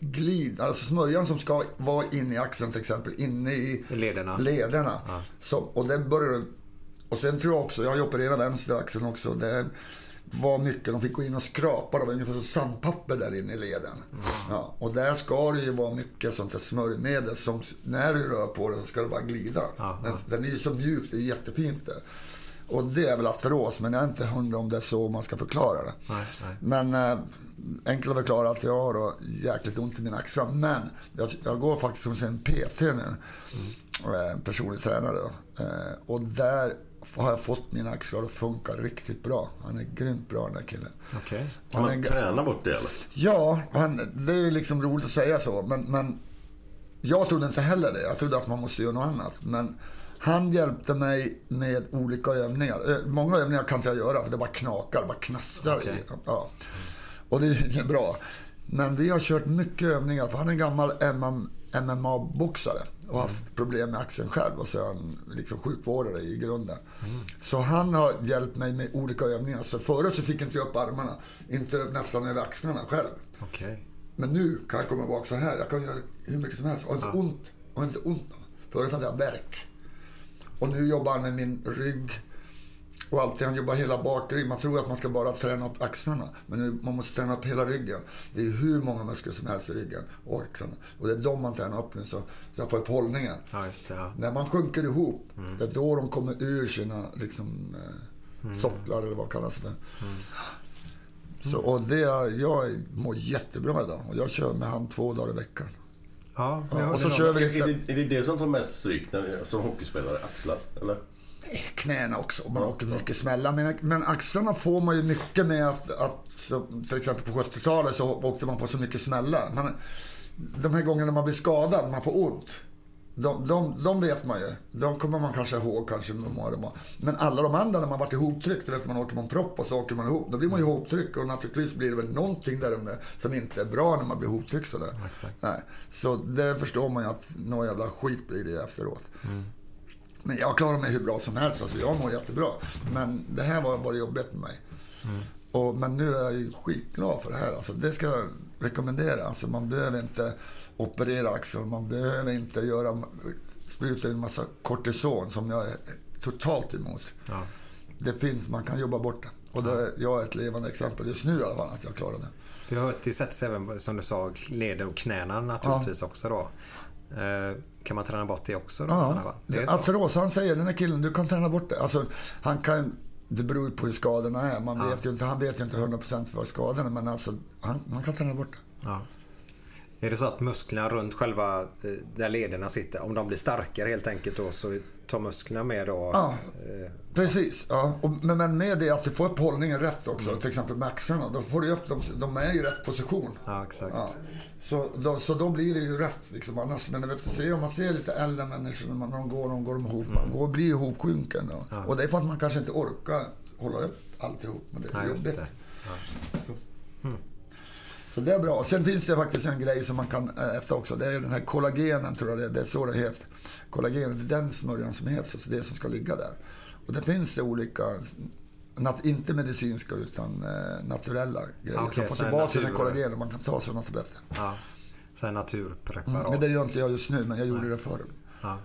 glid, alltså smörjan som ska vara inne i axeln till exempel, inne i lederna. lederna. Så, och det börjar och sen tror jag också, jag har ju opererat vänster axeln också. Det var mycket, de fick gå in och skrapa, det var ungefär som sandpapper där inne i leden. Ja, och där ska det ju vara mycket sånt där smörjmedel som när du rör på det så ska det bara glida. Den, den är ju så mjuk, det är jättefint det. Och det är väl artros, men jag är inte hundra om det är så man ska förklara det. Nej, nej. Men eh, enkelt att förklara att jag har då jäkligt ont i mina axlar. Men jag, jag går faktiskt hos en PT nu. Eh, personlig tränare. Eh, och där har jag fått mina axlar att funka riktigt bra. Han är grymt bra den där killen. Okej. Kan Han är, man träna bort det eller? ja, han, det är ju liksom roligt att säga så. Men, men jag trodde inte heller det. Jag trodde att man måste göra något annat. Men han hjälpte mig med olika övningar. Eh, Många övningar kan inte jag göra för det bara knakar, bara knastrar. i. Ja. Och det är bra. Men vi har kört mycket övningar. För han är en gammal MM, MMA-boxare och haft problem med axeln själv. Och så är han liksom sjukvårdare i grunden. Så han har hjälpt mig med olika övningar. Så förut så fick inte jag upp armarna. Inte nästan över axlarna själv. Okej. Men nu kan jag komma bak så här. Jag kan göra hur mycket som helst. Har inte ont. Jag har inte ont. Förut hade jag värk. Och nu jobbar han med min rygg. Och alltid, han jobbar hela bakryggen. Man tror att man ska bara träna upp axlarna. Men nu, man måste träna upp hela ryggen. Det är hur många muskler som helst i ryggen och axlarna. Och det är de man tränar upp nu så, så jag får upp hållningen. Ja, just det. Ja. När man sjunker ihop, det är då de kommer ur sina liksom, eh, socklar eller vad kallas det för. Så, och det, jag mår jättebra idag. Och jag kör med han två dagar i veckan. Ja, Ja, och så kör vi Är lite det, är det det som tar mest stryk när, som hockeyspelare? Axlar? Eller? Knäna också. Man åker mycket smällar. Men, men axlarna får man ju mycket med att, att till exempel på 70-talet så åkte man på så mycket smällar. Men de här gångerna man blir skadad, man får ont. De, de, de vet man ju. De kommer man kanske ihåg kanske. hur många det var. Men alla de andra när man varit ihoptryckt, vet man åker en propp och så åker man ihop. Då blir man ju ihoptryckt och naturligtvis blir det väl någonting där under som inte är bra när man blir ihoptryckt sådär. Exakt. Nej. Så det förstår man ju att någon jävla skit blir det efteråt. Men jag klarar mig hur bra som helst. Alltså jag mår jättebra. Men det här var bara jobbigt med mig. Och, men nu är jag ju skitglad för det här. Alltså, det ska jag rekommendera. Alltså, man behöver inte operera axeln. Man behöver inte göra, spruta in massa kortison som jag är totalt emot. Ja. Det finns, man kan jobba bort det. Och det, jag är ett levande exempel just nu i alla fall att jag klarar det. Vi har hört det sätts även som du sa leder och knäna naturligtvis också då. Eh, kan man träna bort det också då? fall? Det han säger den här killen, du kan träna bort det. Alltså, han kan, det beror på hur skadorna är. Man vet ju inte, han vet ju inte 100% vad skadorna är, men alltså, han, man kan träna bort det. Ja. Är det så att musklerna runt själva eh, där lederna sitter, om de blir starkare helt enkelt då så tar musklerna med då? Ja. eh, Precis, ja. Och, men, med det att du får upp hållningen rätt också, Mm. till exempel med axlarna, då får du upp dem, de är i rätt position. Ja, exakt. Ja. Så, då, så då blir det ju rätt liksom. Annars, men vet du, se, om man ser lite äldre människor när de går, de går de ihop, man går blir ihopsjunken. Då. Och det är för att man kanske inte orkar hålla upp alltihop. Men det är just jobbigt. det. Så det är bra. Sen finns det faktiskt en grej som man kan äta också. Det är den här kollagenen, tror jag det är. Det är så det heter. Kollagen, det är den smörjan som heter, så det är som ska ligga där. Och det finns det olika, inte medicinska utan eh, naturella grejer får så en tillbaka den här natur- kollagenen. Man kan ta sådana tabletter. Ja. Så naturpreparat. Mm, men det gör inte jag just nu, men jag gjorde det förr. ja.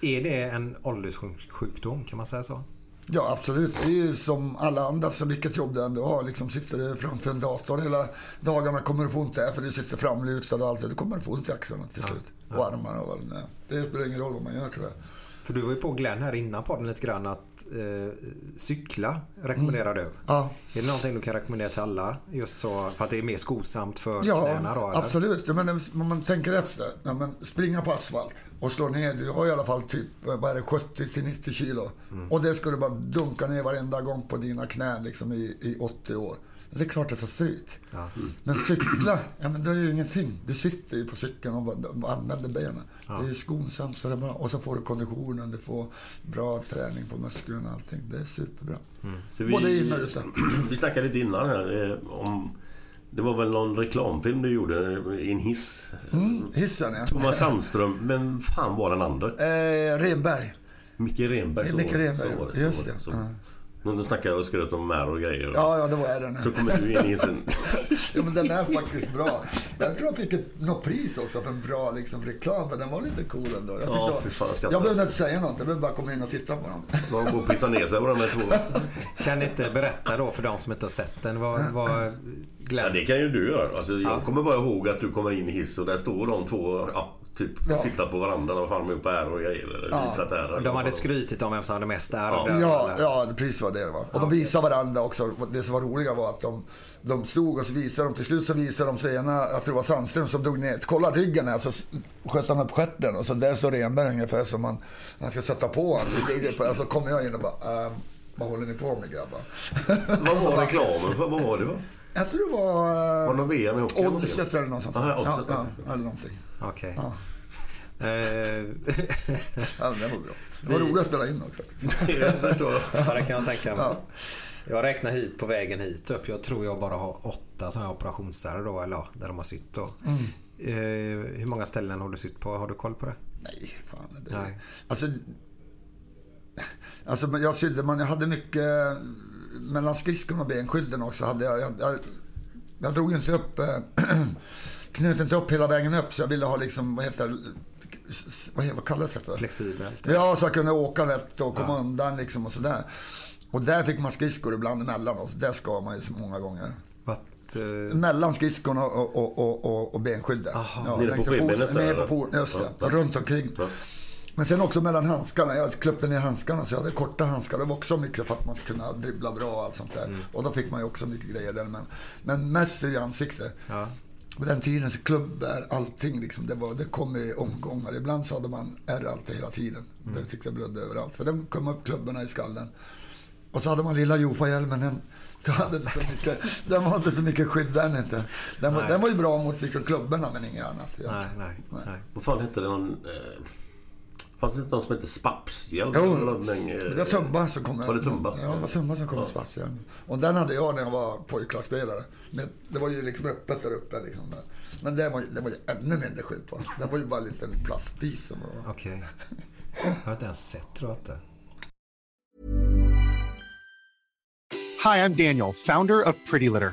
Är det en ålderssjukdom, kan man säga så? Ja, absolut. Det är ju som alla andra, så vilket jobb du ändå har. Liksom sitter du framför en dator hela dagarna kommer du få ont där för du sitter framlutad och allt. Du kommer få ont i axlarna till slut. Och armarna och det nu är. Det spelar ingen roll vad man gör tror jag. För du var ju på Glenn här innan podden lite grann att eh, cykla rekommenderar du. Ja. Är det någonting du kan rekommendera till alla? Just så för att det är mer skonsamt för Ja, knäna? Eller? absolut. Men om man tänker efter. Ja, men springa på asfalt och slå ner. Du har i alla fall typ vad är det, 70 till 90 kilo. Mm. Och det ska du bara dunka ner varenda gång på dina knän liksom, i, i 80 år. Det är klart det tar stryk. Ja. Men cykla, ja, men det är ju ingenting. Du sitter ju på cykeln och bara- använder benen. Det är ju skonsamt. Så det är bra. Och så får du konditionen, du får bra träning på musklerna och allting. Det är superbra. Så Både in och ute. Vi snackade lite innan här eh, om... Det var väl någon reklamfilm du gjorde i en hiss? Mm, hissen ja. Thomas Sandström, men fan var den andra? Eh, Renberg. Micke Renberg. så Micke Renberg, så just så var det. Så. Ja. När de snackade och skröt om mär och grejer. Ja, ja, det var den. Så kommer du in i hissen. ja, men den är faktiskt bra. Den tror jag fick ett, något pris också för en bra liksom, reklam. Men den var lite cool ändå. Jag, Ja, fan, jag jag behövde inte säga något. Jag behövde bara komma in och titta på den. De går och pissar ner sig på de här två. Kan ni inte berätta då för de som inte har sett den vad, vad Glenn... Ja, det kan ju du göra. Alltså, jag kommer bara ihåg att du kommer in i hiss och där står de två ja, typ Ja. tittar på varandra. Vad fan de är uppe här och grejer. Eller Ja. visat här. Och de hade skrytit om vem som hade mest ärr. Ja. Ja, ja, precis var det var. Och de visade varandra också. Det som var roliga var att de, de stod och så visade de. Till slut så visade de sig ena, jag tror det var Sandström som drog ner. Kolla ryggen här, så sköt han upp stjärten. Och så där står Renberg ungefär som man, han ska sätta på honom. Så alltså kom jag in och bara, äh, vad håller ni på med grabbar? Vad var reklamen för? Vad var det? Va? Jag tror det var... Var det någon VM i hockey? Oddset eller något sånt. Aha, ja, ja. eller någonting. Okej. Ja. Eh, Ja, det var bra. Det var roligt att spela in också. Jag förstår. ja, det kan jag tänka mig. Ja. Jag räknar hit på vägen hit upp. Jag tror jag bara har åtta sådana här operationsärr då, eller där de har sytt då. Mm. Eh, hur många ställen har du sytt på? Har du koll på det? Nej, fan. Det, Nej. Alltså, alltså jag sydde, man, jag hade mycket mellan skridskorna och benskydden också. Hade jag, jag, jag, jag drog inte upp, eh, knöt inte upp hela vägen upp så jag ville ha liksom, vad heter vad, vad kallas det för? Flexibelt. Ja, så jag kunde åka rätt och komma undan liksom och sådär. Och där fick man skridskor ibland emellan och där skar man ju så många gånger. Att, eh, Mellan skridskorna och, och, och, och, och benskyddet. Ja, Nere på där, Nere på foten, just det. Ja. Runt omkring. Ja. Men sen också mellan handskarna. Jag klippte ner handskarna så jag hade korta handskar. Det var också mycket för att man skulle kunna dribbla bra och allt sånt där. Och då fick man ju också mycket grejer där. Men, men mest i ansiktet. ja. På den tiden så klubbär allting liksom. Det, var, det kom i omgångar. Ibland så hade man ärr alltid hela tiden. Det tyckte jag blödde överallt. För den kom upp klubborna i skallen. Och så hade man lilla Jofa-hjälmen. Den, den, hade inte så mycket, den var inte så mycket skydd den inte. Den var, den var ju bra mot liksom klubborna men inget annat. Nej, nej, nej. Vad fan hette den? Eh, fanns det inte någon som hette Spapshjälm? Jo, det var Tumba som kom. Var det Tumba? Ja, det var Tumba som kom med spatshjälm. Och den hade jag när jag var pojklagsspelare. Men det var ju liksom öppet där uppe. Liksom. Men det var, ju- det var ju ännu mindre skydd på. Det var ju bara en liten plastbit som var... Okej. Jag har inte ens sett tror jag inte. Hi, I'm Daniel, founder of Pretty Litter.